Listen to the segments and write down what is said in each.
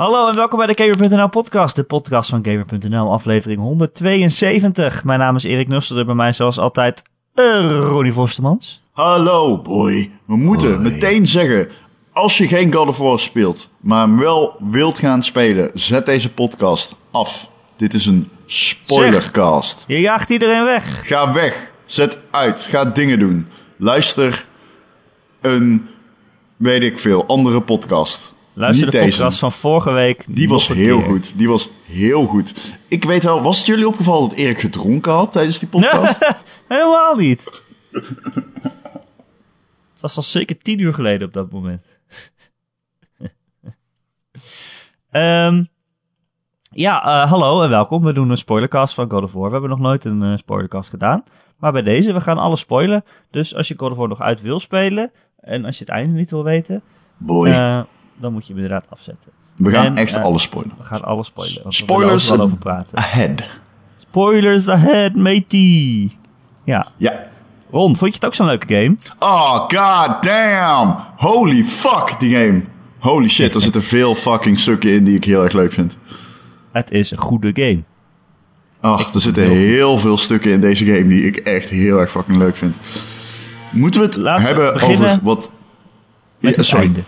Hallo en welkom bij de Gamer.nl podcast, de podcast van Gamer.nl, aflevering 172. Mijn naam is Erik Nusselder, bij mij zoals altijd uh, Ronnie Vostermans. Hallo boy, we moeten Hoi. meteen zeggen, als je geen God of War speelt, maar hem wel wilt gaan spelen, zet deze podcast af. Dit is een spoilercast. Je jaagt iedereen weg. Ga weg, zet uit, ga dingen doen. Luister een, weet ik veel, andere podcast. Luister Niet de deze. podcast van vorige week. Die was heel keer. goed. Die was heel goed. Ik weet wel, was het jullie opgevallen dat Erik gedronken had tijdens die podcast? Helemaal niet. Het was al zeker tien uur geleden op dat moment. Ehm, ja, eh, hallo en welkom. We doen een spoilercast van God of War. We hebben nog nooit een eh, spoilercast gedaan. Maar bij deze, we gaan alles spoilen. Dus als je God of War nog uit wil spelen... en als je het einde niet wil weten... Boy, eh, dan moet je hem inderdaad afzetten. we gaan en, echt eh, alles spoilen. We gaan alles spoilen. Want Spoilers we overal over praten. Ahead. Spoilers ahead, matey. Ja. Ja. Ron, vond je het ook zo'n leuke game? Oh, god damn. Holy fuck, die game. Holy shit, er zitten veel fucking stukken in die ik heel erg leuk vind. Het is een goede game. Ach, er zitten heel veel stukken in deze game die ik echt heel erg fucking leuk vind. Moeten we het Laten hebben beginnen over wat... Met Ja, sorry. einde.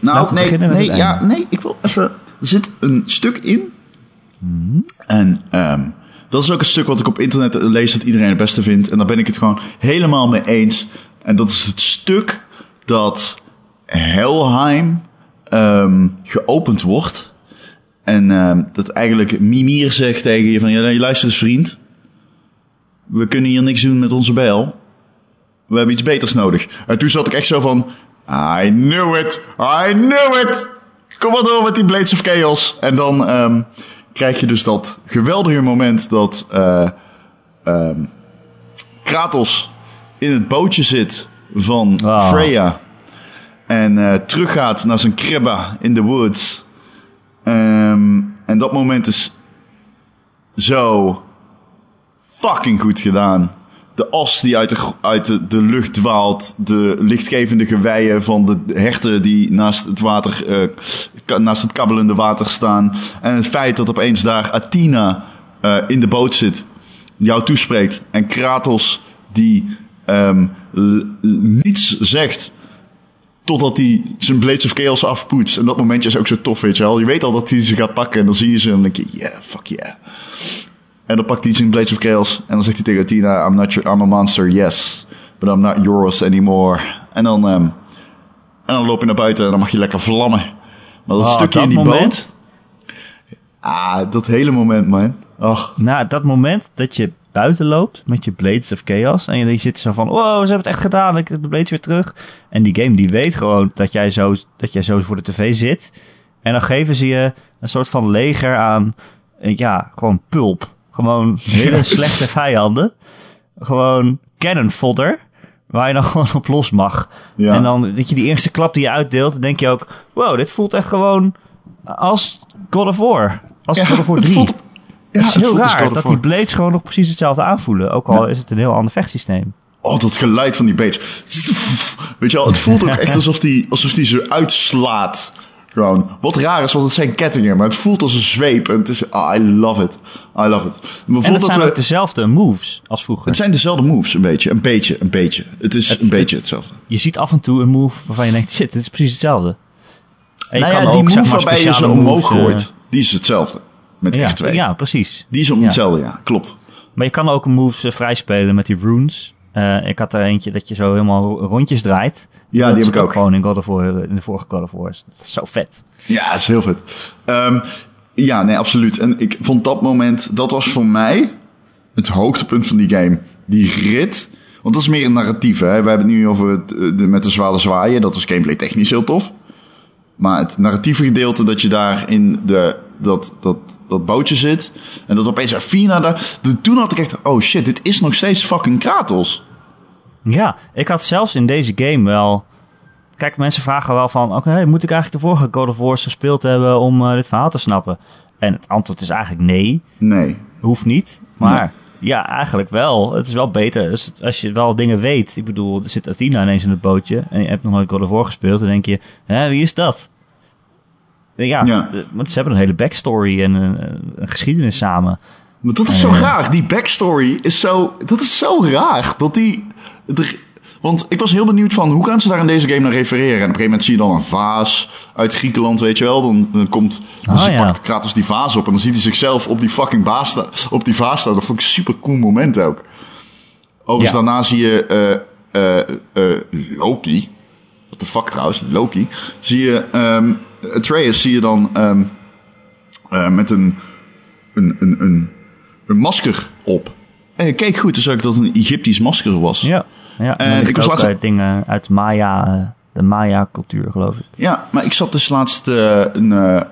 Nou, nee, nee, ja, nee, ik wil even... Er zit een stuk in. En ehm, dat is ook een stuk wat ik op internet lees dat iedereen het beste vindt. En daar ben ik het gewoon helemaal mee eens. En dat is het stuk dat Helheim ehm, geopend wordt. En ehm, dat eigenlijk Mimir zegt tegen je van... Ja, je luister eens vriend. We kunnen hier niks doen met onze bijl. We hebben iets beters nodig. En toen zat ik echt zo van... I knew it! I knew it! Kom maar door met die Blades of Chaos. En dan ehm, krijg je dus dat geweldige moment dat ehm, Kratos in het bootje zit van Ah. Freya. En eh, teruggaat naar zijn kribba in de woods. Ehm, en dat moment is zo fucking goed gedaan. De as die uit de, uit de, de lucht dwaalt. De lichtgevende geweien van de herten die naast het water, eh, naast het kabbelende water staan. En het feit dat opeens daar Athena eh, in de boot zit. Jou toespreekt. En Kratos die ehm, niets zegt. Totdat hij zijn Blades of Chaos afpoetst. En dat momentje is ook zo tof, weet je wel. Je weet al dat hij ze gaat pakken. En dan zie je ze en dan denk je, yeah, fuck yeah. En dan pakt hij zijn Blades of Chaos. En dan zegt hij tegen Tina, I'm, not your, I'm a monster, yes. But I'm not yours anymore. En dan, ehm, en dan loop je naar buiten en dan mag je lekker vlammen. Maar dat Ah, stukje dat in die moment? boot... Ah, dat hele moment, man. Ach, Na dat moment dat je buiten loopt met je Blades of Chaos. En je zit zo van, wow, ze hebben het echt gedaan. Ik heb de Blades weer terug. En die game die weet gewoon dat jij zo, dat jij zo voor de tv zit. En dan geven ze je een soort van leger aan, eh, ja, gewoon pulp. Gewoon hele slechte vijanden. Gewoon cannon fodder. Waar je dan gewoon op los mag. Ja. En dan dat je die eerste klap die je uitdeelt, dan denk je ook, wow, dit voelt echt gewoon als God of War. Als ja, God of War het 3. voelt... Ja, het is het heel raar dat die blades gewoon nog precies hetzelfde aanvoelen. Ook al is het een heel ander vechtsysteem. Oh, dat geluid van die beets. Weet je wel, het voelt ook echt alsof die, alsof die ze uitslaat. Gewoon. Wat raar is, want het zijn kettingen, maar het voelt als een zweep. En het is, ah, I love it. I love it. En Bijvoorbeeld het zijn we, ook dezelfde moves als vroeger. het zijn dezelfde moves, een beetje. Een beetje, een beetje. Het is Het- een beetje hetzelfde. Je ziet af en toe een move waarvan je denkt, shit, dit is precies hetzelfde. En je nou kan ja, die move zeg maar, waarbij je speciale omhoog eh, gooit, die is hetzelfde. Met ja, echt twee. ja, precies. Die is om Ja. hetzelfde, ja. Klopt. Maar je kan ook moves uh, vrijspelen met die runes. Eh, ik had er eentje dat je zo helemaal rondjes draait. Ja, Dat die heb ik ook. Gewoon in, God of War, in de vorige God of Wars. Dat is zo vet. Ja, dat is heel vet. Ehm, ja, nee, absoluut. En ik vond dat moment, dat was voor mij het hoogtepunt van die game. Die rit. Want dat is meer een narratief, hè. We hebben het nu over het, eh, de, met de zware zwaaien. Dat was gameplay technisch heel tof. Maar het narratieve gedeelte dat je daar in de, dat, dat, dat bootje zit. En dat opeens Afina daar... Toen had ik echt, oh shit, dit is nog steeds fucking Kratos. Ja, ik had zelfs in deze game wel... Kijk, mensen vragen wel van... Oké, moet ik eigenlijk de vorige God of Wars gespeeld hebben om eh, dit verhaal te snappen? En het antwoord is eigenlijk nee. Nee. Hoeft niet. Maar ja, eigenlijk wel. Het is wel beter dus als je wel dingen weet. Ik bedoel, er zit Athena ineens in het bootje... en je hebt nog nooit God of War gespeeld... dan denk je, hè, wie is dat? Ja, Ja. eh, want ze hebben een hele backstory en een, een geschiedenis samen. Maar dat is zo Eh. raar. Die backstory is zo... Dat is zo raar. Dat die... er- want ik was heel benieuwd van... Hoe gaan ze daar in deze game naar refereren? En op een gegeven moment zie je dan een vaas uit Griekenland, weet je wel. Dan, dan komt... Dus Ah, ze ja. pakt Kratos die vaas op. En dan ziet hij zichzelf op die fucking sta- op die vaas staan. Dat vond ik een super cool moment ook. Overigens, Ja. daarna zie je... eh, eh, eh, Loki... What the fuck trouwens? Loki. Zie je... ehm Atreus zie je dan... ehm, eh, met een... Een, een, een, een masker op. En ik keek goed, zag ik dat het een Egyptisch masker was. Ja, ja. En En ik was ook laatst- uit dingen uit Maya, eh, de Maya-cultuur, geloof ik. Ja, maar ik zat dus laatst eh, een, eh, eh,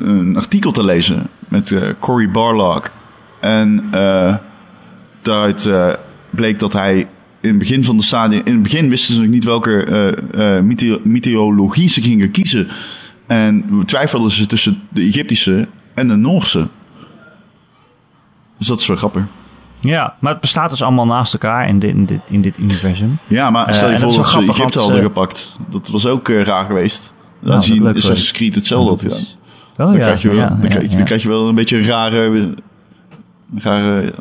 een artikel te lezen met eh, Cory Barlog. En eh, daaruit eh, bleek dat hij in het begin van de stadium... In het begin wisten ze nog niet welke eh, eh, mythologie ze gingen kiezen. En twijfelden ze tussen de Egyptische en de Noorse. Dus dat is wel grappig. Ja, maar het bestaat dus allemaal naast elkaar in dit, in dit, in dit universum. Ja, maar Eh, stel je en dat voor dat, ze Egypte hadden ze- gepakt. Dat was ook eh, raar geweest. Dan Nou, zie je dat leuk Assassin's geweest. Creed hetzelfde had gedaan. Oh Dan, ja, krijg je wel, ja, dan, ja, krijg, dan je wel een beetje een rare, een rare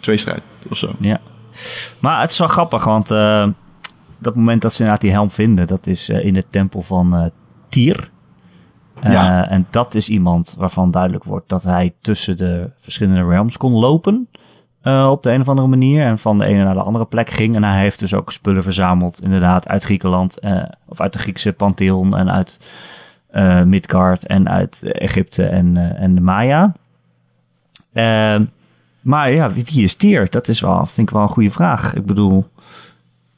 tweestrijd of zo. Ja. Maar het is wel grappig, want eh, dat moment dat ze inderdaad die helm vinden, dat is eh, in de tempel van eh Tyr. Eh, Ja. En dat is iemand waarvan duidelijk wordt dat hij tussen de verschillende realms kon lopen. eh, op de een of andere manier. En van de ene naar de andere plek ging. En hij heeft dus ook spullen verzameld, inderdaad, uit Griekenland. eh, of uit de Griekse Pantheon en uit eh, Midgard en uit Egypte en, eh, en de Maya. Maar ja, wie, is Tyr? Dat is wel, vind ik wel een goede vraag. Ik bedoel,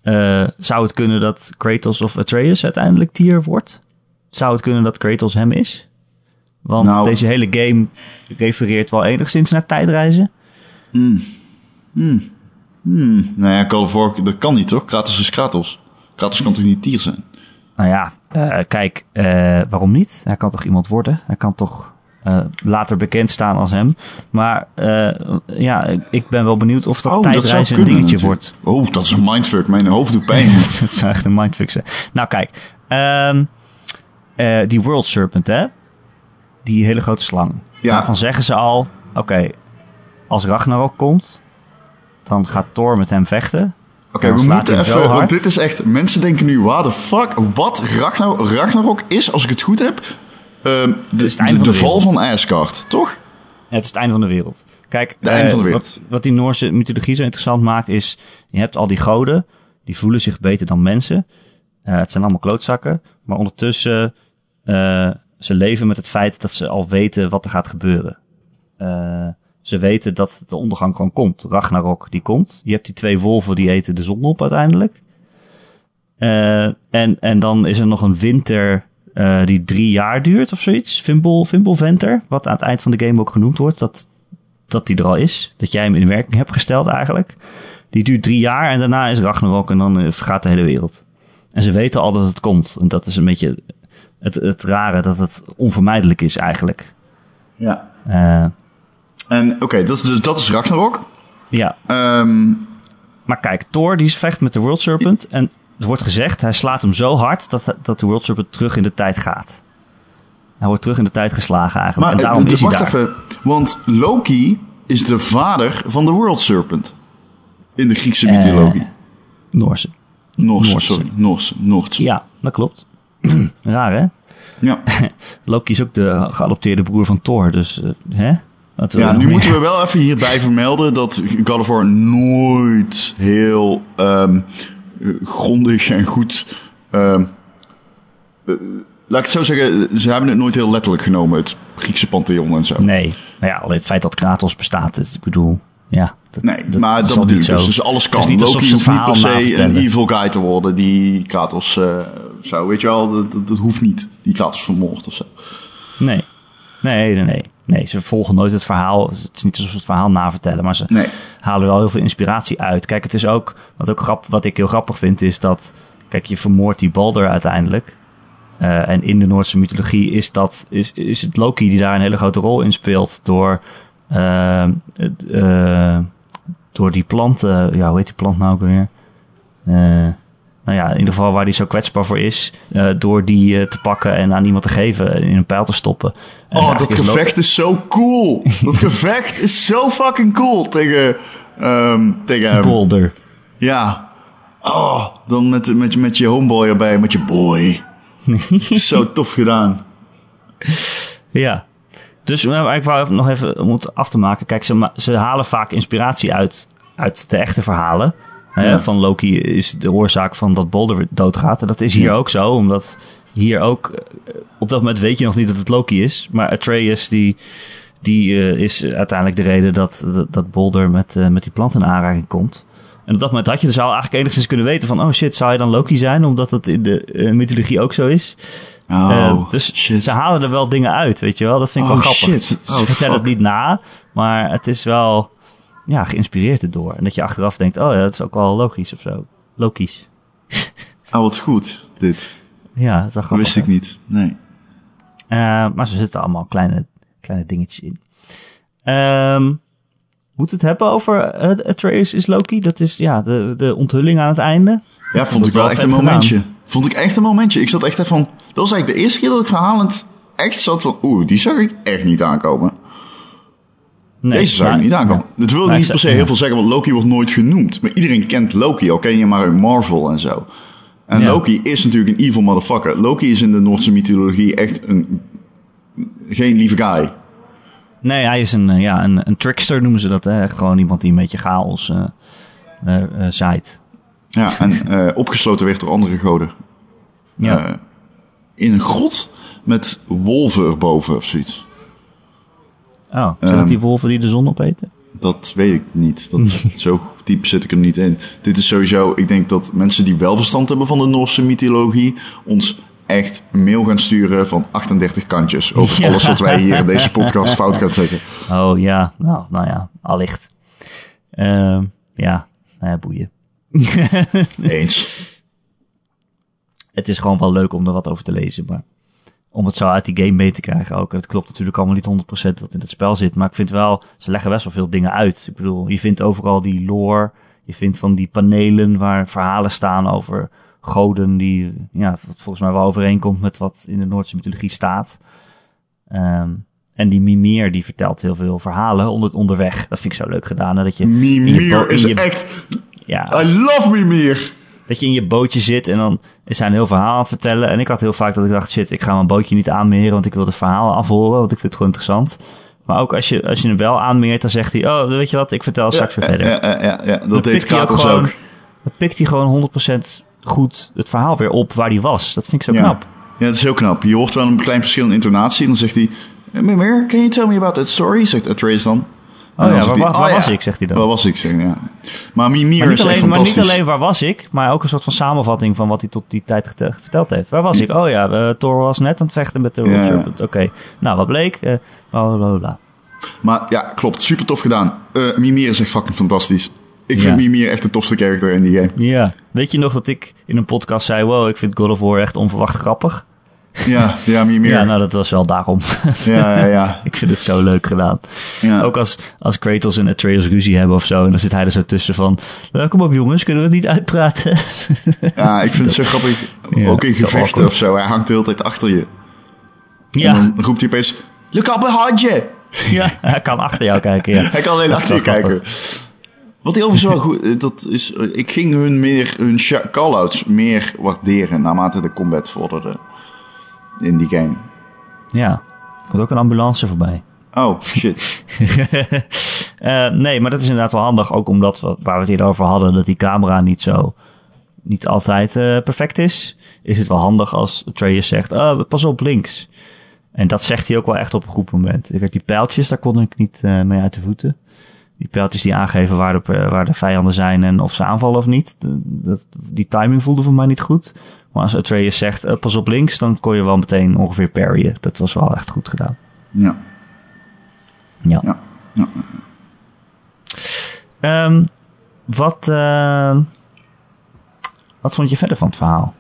eh, zou het kunnen dat Kratos of Atreus uiteindelijk Tyr wordt? Zou het kunnen dat Kratos hem is? Want Nou- deze hele game refereert wel enigszins naar tijdreizen. Hmm, nou ja, Call of War, dat kan niet toch? Kratos is Kratos. Kratos kan toch niet Tier zijn? Nou ja, eh, kijk, eh, waarom niet? Hij kan toch iemand worden? Hij kan toch eh, later bekend staan als hem. Maar eh, ja, ik- ben wel benieuwd of dat Oh, dat tijdreizen een dingetje natuurlijk. wordt. Oh, dat is een mindfuck. Mijn hoofd doet pijn. dat zou echt een mindfuck zijn. Nou kijk, ehm, eh, die World Serpent hè, die hele grote slang. Ja. Daarvan zeggen ze al, oké, als Ragnarok komt, dan gaat Thor met hem vechten. Oké, we moeten even, want dit is echt, mensen denken nu, waar de fuck, wat Ragnar, Ragnarok is, als ik het goed heb, ehm, de, val van Asgard, toch? Ja, het is het einde van de wereld. Kijk, De einde eh, van de wereld. Wat, wat die Noorse mythologie zo interessant maakt is, je hebt al die goden, die voelen zich beter dan mensen. Eh, het zijn allemaal klootzakken, maar ondertussen, eh, ze leven met het feit dat ze al weten wat er gaat gebeuren. Eh, ze weten dat de ondergang gewoon komt. Ragnarok, die komt. Je hebt die twee wolven, die eten de zon op uiteindelijk. Eh, en, en dan is er nog een winter die drie jaar duurt of zoiets. Fimbul, Fimbulventer, wat aan het eind van de game ook genoemd wordt. Dat, dat die er al is. Dat jij hem in werking hebt gesteld eigenlijk. Die duurt drie jaar en daarna is Ragnarok en dan vergaat de hele wereld. En ze weten al dat het komt. En dat is een beetje het, het rare dat het onvermijdelijk is eigenlijk. Ja. Eh, En oké, dat, is- dus dat is Ragnarok. ja, Ehm, maar kijk, Thor die vecht met de World Serpent. En er wordt gezegd, hij slaat hem zo hard dat, dat de World Serpent terug in de tijd gaat. Hij wordt terug in de tijd geslagen eigenlijk. maar en daarom eh, is hij wacht daar. even, want Loki is de vader van de World Serpent. In de Griekse mythologie. Eh, Noorse. Noorse, Noorse. sorry, Noorse, Noorse. Ja, dat klopt. Raar hè? Ja. Loki is ook de geadopteerde broer van Thor, dus eh, hè? Wil Ja, nu meer? moeten we wel even hierbij vermelden dat God of War nooit heel ehm, eh, grondig en goed. ehm, eh, laat ik het zo zeggen, ze hebben het nooit heel letterlijk genomen, het Griekse pantheon en zo. Nee, maar ja, alleen het feit dat Kratos bestaat, is, ik bedoel, ja. Dat, Nee, maar is dat bedoel ik dus. Dus alles Het kan. Loki het hoeft niet per se een evil guy te worden die Kratos eh zou, weet je wel, dat, dat, dat hoeft niet. Die Kratos vermoord of zo. Nee. Nee, nee, nee. Nee, ze volgen nooit het verhaal. Het is niet alsof ze het verhaal navertellen, maar ze Nee. halen er wel heel veel inspiratie uit. Kijk, het is ook, wat, ook grap, wat ik heel grappig vind, is dat, kijk, je vermoordt die Balder uiteindelijk. Eh, en in de Noordse mythologie is, dat, is, is het Loki die daar een hele grote rol in speelt door, eh, eh, door die planten, ja, hoe heet die plant nou ook weer? Eh, nou ja, in ieder geval waar hij zo kwetsbaar voor is, eh, door die eh, te pakken en aan iemand te geven, in een pijl te stoppen. En Oh, dat is gevecht is zo cool. Dat gevecht is zo fucking cool tegen, ehm, tegen hem. Boulder. Ja. Oh, dan met, met, je- met je homeboy erbij, met je boy. Zo tof gedaan. Ja. Dus nou, ik wou nog even om het af te maken. Kijk, ze, ze halen vaak inspiratie uit, uit de echte verhalen. Ja. Van Loki is de oorzaak van dat Boulder doodgaat. En dat is hier Ja. ook zo, omdat hier ook... eh, Op dat moment weet je nog niet dat het Loki is. Maar Atreus, die, die eh, is uiteindelijk de reden dat, dat, dat Boulder met, eh, met die plant in aanraking komt. En op dat moment had je dus al eigenlijk enigszins kunnen weten van... Oh shit, zou hij dan Loki zijn? Omdat dat in de mythologie ook zo is. Oh, dus shit. ze halen er wel dingen uit, weet je wel. Dat vind ik Oh, wel grappig. shit. Ze Oh, vertellen het niet na, maar het is wel ja, geïnspireerd erdoor. En dat je achteraf denkt, oh ja, dat is ook wel logisch of zo. Logisch. Oh, wat goed, dit. Ja, dat wist ik niet. Nee. Eh, maar ze zitten allemaal kleine, kleine dingetjes in. Ehm moet het hebben over uh, Atreus is Loki? Dat is ja, de, de onthulling aan het einde. Ja, vond ik wel wel echt een gedaan. momentje. Vond ik echt een momentje. Ik zat echt van... Dat was eigenlijk de eerste keer dat ik verhalend echt zat van... Oeh, die zag ik echt niet aankomen. Nee, Deze zag ik niet aankomen. Dat wil Maar niet per se heel veel zeggen, want Loki wordt nooit genoemd. Maar iedereen kent Loki, al ken je maar uit Marvel en zo. En Ja. Loki is natuurlijk een evil motherfucker. Loki is in de Noordse mythologie echt een... Geen lieve guy. Nee, hij is een, eh, ja, een, een trickster noemen ze dat. Hè? Echt gewoon iemand die een beetje chaos eh, zaait. Ja, en opgesloten werd door andere goden. Ja. In een grot met wolven erboven of zoiets. Oh, zijn ehm, die wolven die de zon opeten? Dat weet ik niet. Dat, zo diep zit ik er niet in. Dit is sowieso, ik denk dat mensen die wel verstand hebben van de Noorse mythologie, ons echt een mail gaan sturen van 38 kantjes over Ja. alles wat wij hier in deze podcast fout gaan zeggen. Oh ja, nou, nou ja, allicht. Ehm, ja, nou ja, boeien. Eens. Het is gewoon wel leuk om er wat over te lezen, maar om het zo uit die game mee te krijgen ook. Het klopt natuurlijk allemaal niet 100% wat in het spel zit, maar ik vind wel, ze leggen best wel veel dingen uit. Ik bedoel, je vindt overal die lore, je vindt van die panelen waar verhalen staan over goden die, ja, volgens mij wel overeenkomt met wat in de Noordse mythologie staat. Ehm, en die Mimir, die vertelt heel veel verhalen onder, onderweg. Dat vind ik zo leuk gedaan. Hè? Dat je, Mimir is je- echt... ja, I love Mimir! Dat je in je bootje zit en dan is hij een heel verhaal aan het vertellen. En ik had heel vaak dat ik dacht, shit, ik ga mijn bootje niet aanmeren, want ik wil het verhaal afhoren, want ik vind het gewoon interessant. Maar ook als je, als je hem wel aanmeert, dan zegt hij, oh, weet je wat, ik vertel straks weer verder. Ja, ja, ja, ja, dat deed hij ook Kratos gewoon-. Dan pikt hij gewoon 100% goed het verhaal weer op waar hij was. Dat vind ik zo knap. Ja, dat is heel knap. Je hoort wel een klein verschil in intonatie. Dan zegt hij... Mimir, can you tell me about that story? Zegt Atreus dan. Oh ja, waar, "Oh was ja." ik, zegt hij dan. Waar was ik, zeg ja. Maar Mimir Maar niet, is echt alleen, maar niet alleen waar was ik, maar ook een soort van samenvatting van wat hij tot die tijd verteld heeft. Waar was ik? Oh ja, Thor was net aan het vechten met de Ja. Road Serpent. Oké, nou wat bleek? Eh bla bla bla. Maar ja, klopt. Super tof gedaan. Eh, Mimir is echt fucking fantastisch. Ik vind. Mimir echt de tofste character in die game. Ja. Weet je nog dat ik in een podcast zei, wow, ik vind God of War echt onverwacht grappig? Ja, ja, Mimir. Ja, nou dat was wel daarom. ja, ja, ja. ik vind het zo leuk gedaan. ja. Ook als, als Kratos en Atreus ruzie hebben of zo, en dan zit hij er zo tussen van, "Nou, kom op jongens, kunnen we het niet uitpraten? ja, ik vind het zo grappig. Ja, Ook in zo gevechten of zo. Hij hangt de hele tijd achter je. ja, En dan roept hij opeens... Look up behind you! ja, hij kan achter jou kijken, ja. Hij kan alleen achter je kijken. Wat hij overigens wel goed... eh, Dat is, eh, ik ging hun meer... Hun call-outs meer waarderen naarmate de combat vorderde. In die game. Ja, er komt ook een ambulance voorbij. Oh, shit. Eh, nee, maar dat is inderdaad wel handig. Ook omdat, we, waar we het eerder over hadden, dat die camera niet zo... niet altijd eh, perfect is. Is het wel handig als Atreus zegt, oh, pas op links. En dat zegt hij ook wel echt op een goed moment. Ik die pijltjes, daar kon ik niet eh, mee uit de voeten. Die pijltjes die aangeven waar de, waar de vijanden zijn en of ze aanvallen of niet. Dat, die timing voelde voor mij niet goed. Maar als Atreus zegt, eh, pas op links, dan kon je wel meteen ongeveer parryen. Dat was wel echt goed gedaan. Ja. Ja. Ja. ja. Ehm, wat, eh, wat vond je verder van het verhaal?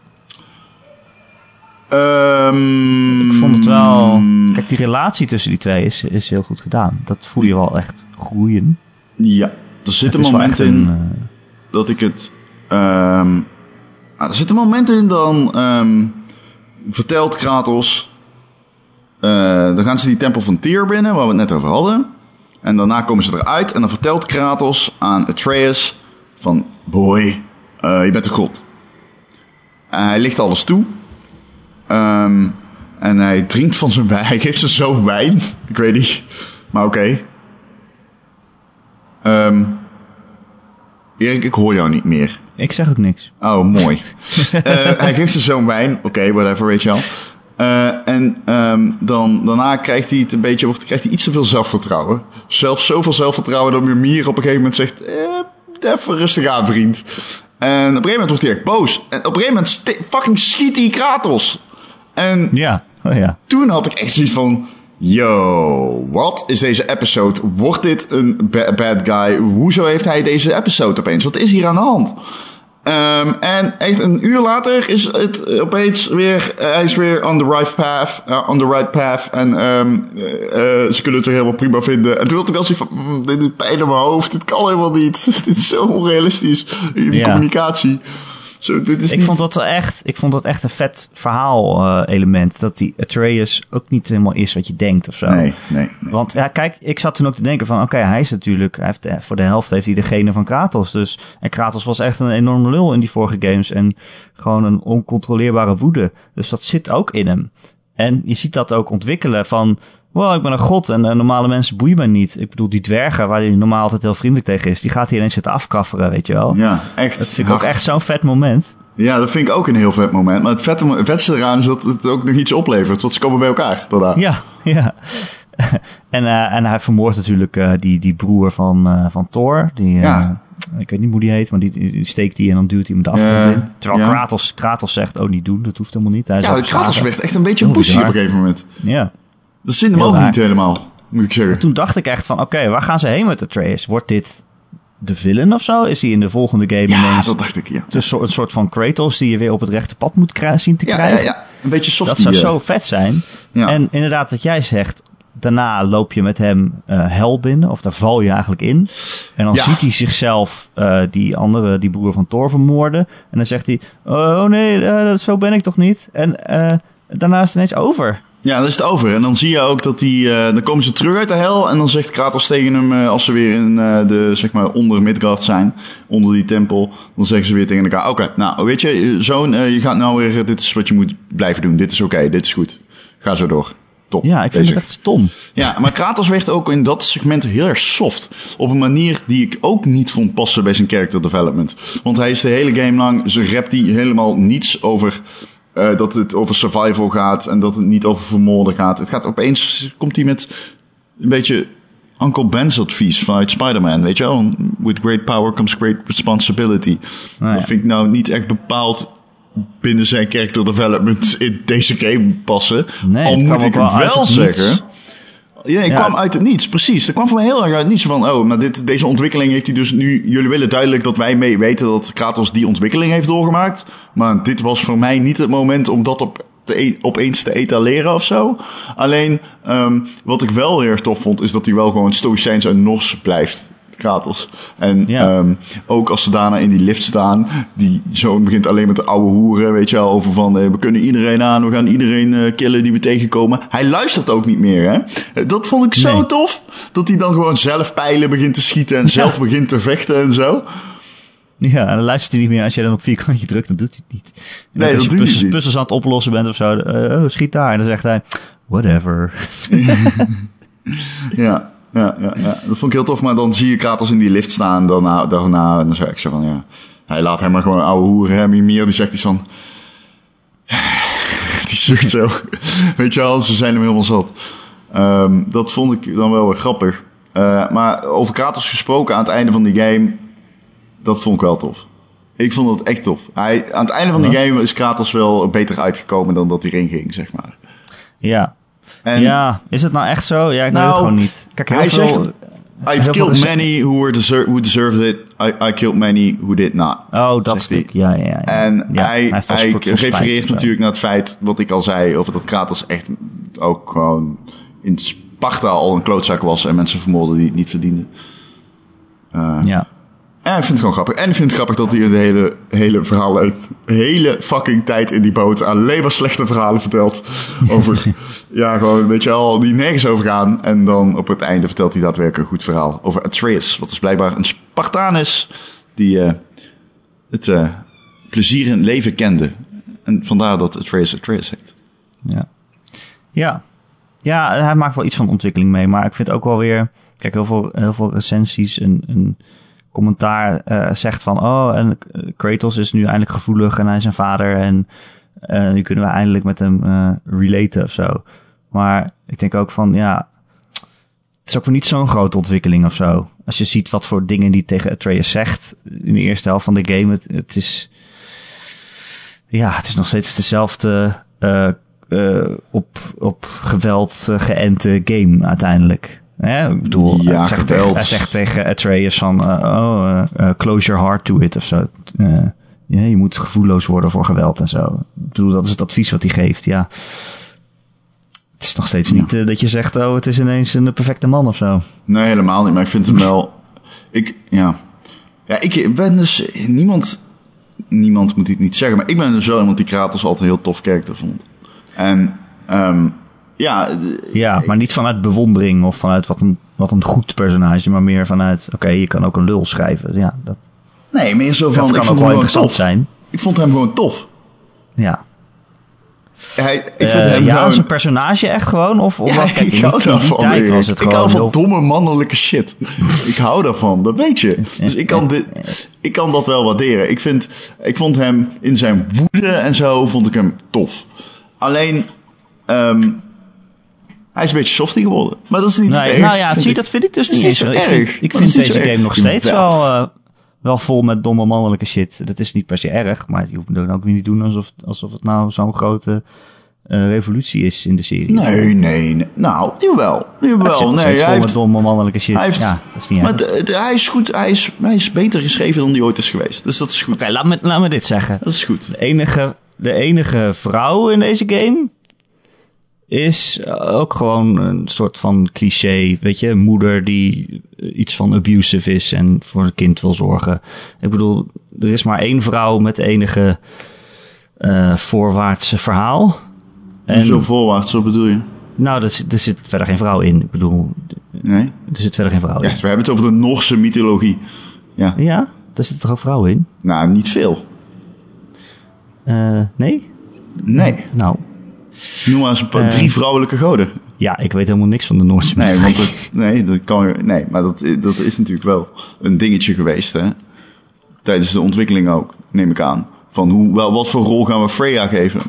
Ehm, Ik vond het wel... Kijk, die relatie tussen die twee is, is heel goed gedaan. Dat voel je wel echt groeien. Ja, er zit een moment in een, dat ik het... ehm, Ah, er zitten momenten in dan ehm, vertelt Kratos. eh, dan gaan ze die tempel van Tyr binnen, waar we het net over hadden. En daarna komen ze eruit en dan vertelt Kratos aan Atreus van... Boy, eh, je bent een god. En hij ligt alles toe. Ehm, en hij drinkt van zijn wijn. Hij geeft ze zo wijn. Ik weet niet. Maar oké. Ehm, Erik, ik hoor jou niet meer. Ik zeg ook niks. Oh, mooi. Eh, hij geeft ze zo'n wijn. Oké, whatever, weet je wel. Eh, en ehm, dan, daarna krijgt hij het een beetje, wordt- krijgt hij iets te veel zelfvertrouwen. Zelfs zoveel zelfvertrouwen dat Mimir op een gegeven moment zegt... Eh, even rustig aan, vriend. En op een gegeven moment wordt hij echt boos. En op een gegeven moment fucking schiet hij Kratos. En Ja, oh ja. toen had ik echt zoiets van... Yo, wat is deze episode? Wordt dit een ba- bad guy? Hoezo heeft hij deze episode opeens? Wat is hier aan de hand? Ehm, en echt een uur later is het opeens weer... hij is weer on the right path. eh, on the right path. En ehm, eh, eh, ze kunnen het er helemaal prima vinden. En toen had ik wel zoiets van... mm, dit doet pijn in mijn hoofd. Dit kan helemaal niet. dit is zo onrealistisch. In de Ja. communicatie. Zo, dit is Ik niet... vond dat echt, ik vond dat echt een vet verhaal-element. dat die Atreus ook niet helemaal is wat je denkt of zo. Nee, nee, nee. Want ja, kijk, ik zat toen ook te denken van, oké, hij is natuurlijk, hij heeft, eh, voor de helft heeft hij de genen van Kratos. Dus, en Kratos was echt een enorme lul in die vorige games en gewoon een oncontroleerbare woede. Dus dat zit ook in hem. En je ziet dat ook ontwikkelen van, wow, ik ben een god en eh, normale mensen boeien me niet. Ik bedoel, die dwergen waar hij normaal altijd heel vriendelijk tegen is, die gaat hij ineens zitten afkafferen, weet je wel. Ja, echt. Dat vind ik ook echt zo'n vet moment. Ja, dat vind ik ook een heel vet moment. Maar het, vette, het vetste eraan is dat het ook nog iets oplevert. Want ze komen bij elkaar daarna. Ja, ja. en, eh, en hij vermoordt natuurlijk eh, die, die broer van, van Thor. Die, Ja. Ik weet niet hoe die heet, maar die, die steekt die en dan duwt hij hem de afgrond in. Terwijl ja. Kratos, Kratos zegt, oh niet doen, dat hoeft helemaal niet. Hij Ja, Kratos werd echt een beetje een pussy op een gegeven moment. Ja. Dat zit hem ook raar. niet helemaal, moet ik zeggen. Toen dacht ik echt van, oké, waar gaan ze heen met Atreus? Wordt dit de villain of zo? Is hij in de volgende game Ja, ineens dat dacht ik, ja. een soort, een soort van Kratos die je weer op het rechte pad moet krijgen, zien te Ja, krijgen? ja, ja. Een beetje softie. Dat zou eh. zo vet zijn. Ja. En inderdaad, wat jij zegt, daarna loop je met hem eh, hel binnen, of daar val je eigenlijk in. En dan Ja. ziet hij zichzelf, eh, die andere, die broer van Thor, vermoorden. En dan zegt hij, oh nee, eh, zo ben ik toch niet? En eh, daarna is het ineens over. Ja, dan is het over. En dan zie je ook dat die, eh, dan komen ze terug uit de hel. En dan zegt Kratos tegen hem, eh, als ze weer in eh, de, zeg maar, onder Midgard zijn, onder die tempel. Dan zeggen ze weer tegen elkaar, oké, nou, weet je, zoon, je gaat nou weer, dit is wat je moet blijven doen. Dit is oké, dit is goed. Ga zo door. Top. Ja, ik vind Bezig. het echt stom. Ja, maar Kratos werd ook in dat segment heel erg soft. Op een manier die ik ook niet vond passen bij zijn character development. Want hij is de hele game lang, ze rapt hij helemaal niets over eh, dat het over survival gaat en dat het niet over vermoorden gaat. Het gaat opeens, komt hij met een beetje Uncle Ben's advies vanuit Spider-Man, weet je wel? With great power comes great responsibility. Nou ja. Dat vind ik nou niet echt bepaald binnen zijn character development in deze game passen. Nee, Al moet ik wel zeggen... niets. Ja, ik Ja. kwam uit het niets, precies. Dat kwam voor mij heel erg uit het niets van, oh, maar dit, deze ontwikkeling heeft hij dus nu... Jullie willen duidelijk dat wij mee weten dat Kratos die ontwikkeling heeft doorgemaakt. Maar dit was voor mij niet het moment om dat op te e- opeens te etaleren of zo. Alleen, ehm, wat ik wel heel erg tof vond, is dat hij wel gewoon stoïcijns en nors blijft. Kratos. En Ja. ehm, ook als ze daarna in die lift staan, die zoon begint alleen met de oude hoeren, weet je wel, over van eh, we kunnen iedereen aan, we gaan iedereen eh, killen die we tegenkomen. Hij luistert ook niet meer, hè? Eh, Dat vond ik zo Nee. tof, dat hij dan gewoon zelf pijlen begint te schieten en zelf begint te vechten en zo. Ja, en dan luistert hij niet meer. Als je dan op vierkantje drukt, dan doet hij het niet. En Nee, als dat je puzzels, niet. puzzels aan het oplossen bent of zo, eh, oh, schiet daar. En dan zegt hij, whatever. Ja, ja, ja, ja, dat vond ik heel tof. Maar dan zie je Kratos in die lift staan daarna, daarna en dan zei ik zo van, ja, hij laat hem maar gewoon ouwe hoeren. Hè, meer die zegt iets van, die zucht zo. Weet je wel, ze zijn hem helemaal zat. Ehm, dat vond ik dan wel weer grappig. Eh, maar over Kratos gesproken aan het einde van die game, dat vond ik wel tof. Ik vond het echt tof. Hij, aan het einde van die game is Kratos wel beter uitgekomen dan dat hij erin ging, zeg maar. Ja. En ja, is het nou echt zo? Ja, ik weet Nou, het gewoon niet. Kijk, hij veel... zegt- I've killed many who, were deser who deserved it. I, I killed many who did not. Oh, dat stuk. Ja, ja, ja. En ja, hij, spijt refereert natuurlijk naar het feit wat ik al zei over dat Kratos echt ook gewoon in Sparta al een klootzak was en mensen vermoorden die het niet verdienden. Eh, Ja. Ja, ik vind het gewoon grappig. En ik vind het grappig dat hij de hele, hele verhaal uit, hele fucking tijd in die boot alleen maar slechte verhalen vertelt. Over, ja, gewoon, weet je wel, die nergens over gaan. En dan op het einde vertelt hij daadwerkelijk een goed verhaal over Atreus. Wat dus blijkbaar een Spartaan is die eh, het eh, plezier in het leven kende. En vandaar dat Atreus Atreus heet. Ja. Ja. Ja, hij maakt wel iets van ontwikkeling mee. Maar ik vind ook wel weer... Kijk, heel veel, heel veel recensies en, en commentaar eh, zegt van... Oh, en Kratos is nu eindelijk gevoelig en hij is zijn vader. En eh, nu kunnen we eindelijk met hem eh relaten of zo. Maar ik denk ook van, ja... Het is ook weer niet zo'n grote ontwikkeling of zo. Als je ziet wat voor dingen die tegen Atreus zegt in de eerste helft van de game. Het, het is... Ja, het is nog steeds dezelfde op, op geweld geënte game uiteindelijk. Hè? Ik bedoel, Ja, hij, zegt tegen, hij zegt tegen Atreus van, eh, oh, eh, eh, close your heart to it of zo. Ja, je moet gevoelloos worden voor geweld en zo. Ik bedoel, dat is het advies wat hij geeft, ja. Het is nog steeds niet dat je zegt, oh, het is ineens een perfecte man of zo. Nee, helemaal niet. Maar ik vind hem wel. Ik, ja. Ja, ik ben dus. Niemand. Niemand moet dit niet zeggen. Maar ik ben dus wel iemand die Kratos altijd een heel tof karakter vond. En. ehm ja. Ja, maar niet vanuit bewondering of vanuit wat een, wat een goed personage, maar meer vanuit, oké, je kan ook een lul schrijven. Ja, dat, Nee, meer zo van. dat ik vond ook hem wel gewoon interessant tof. zijn. Ik vond hem gewoon tof. Ja. Hij, ik Eh, vind hem ja, gewoon. als een personage echt gewoon? Of, of Ja, wat? Kijk, ik hou die daarvan. tijd Erik. was het ik hou van heel- domme mannelijke shit. ik hou daarvan, dat weet je. Dus ik kan, dit, ik kan dat wel waarderen. Ik, vind, ik vond hem in zijn woede en zo, vond ik hem tof. Alleen, ehm, hij is een beetje softy geworden. Maar dat is niet Nee, erg, nou ja, zie, ik. dat vind ik dus niet zo Ik vind, erg. ik vind zo deze erg. game nog steeds Wel. wel, eh, wel vol met domme mannelijke shit. Dat is niet per se erg, maar je hoeft dan ook niet doen alsof, alsof het nou zo'n grote eh, revolutie is in de serie. Nee, nee, nee. Nou, jawel. Jawel. nog Nee, steeds hij vol met heeft, domme mannelijke shit. heeft, ja, dat is niet maar hij is goed. Hij is, hij is beter geschreven dan die ooit is geweest. Dus dat is goed. Oké, laat, me, laat me dit zeggen. Dat is goed. De enige, de enige vrouw in deze game is ook gewoon een soort van cliché. Weet je, een moeder die eh, iets van abusive is en voor een kind wil zorgen. Ik bedoel, er is maar één vrouw met enige eh voorwaartse verhaal. En, Zo voorwaarts, zo bedoel je? nou, er, zit- er zit verder geen vrouw in. Ik bedoel, Nee? er zit verder geen vrouw Ja, in. we hebben het over de Noorse mythologie. Ja, Ja, daar zit toch ook vrouwen in? nou, niet veel. Eh, nee? Nee. Nou, Noem maar eens een paar, Eh. drie vrouwelijke goden. ja, ik weet helemaal niks van de Noorse Nee, want het, nee, dat kan, nee, maar dat, dat is natuurlijk wel een dingetje geweest, hè. Tijdens de ontwikkeling ook, neem ik aan. Van hoe, wel, wat voor rol gaan we Freya geven?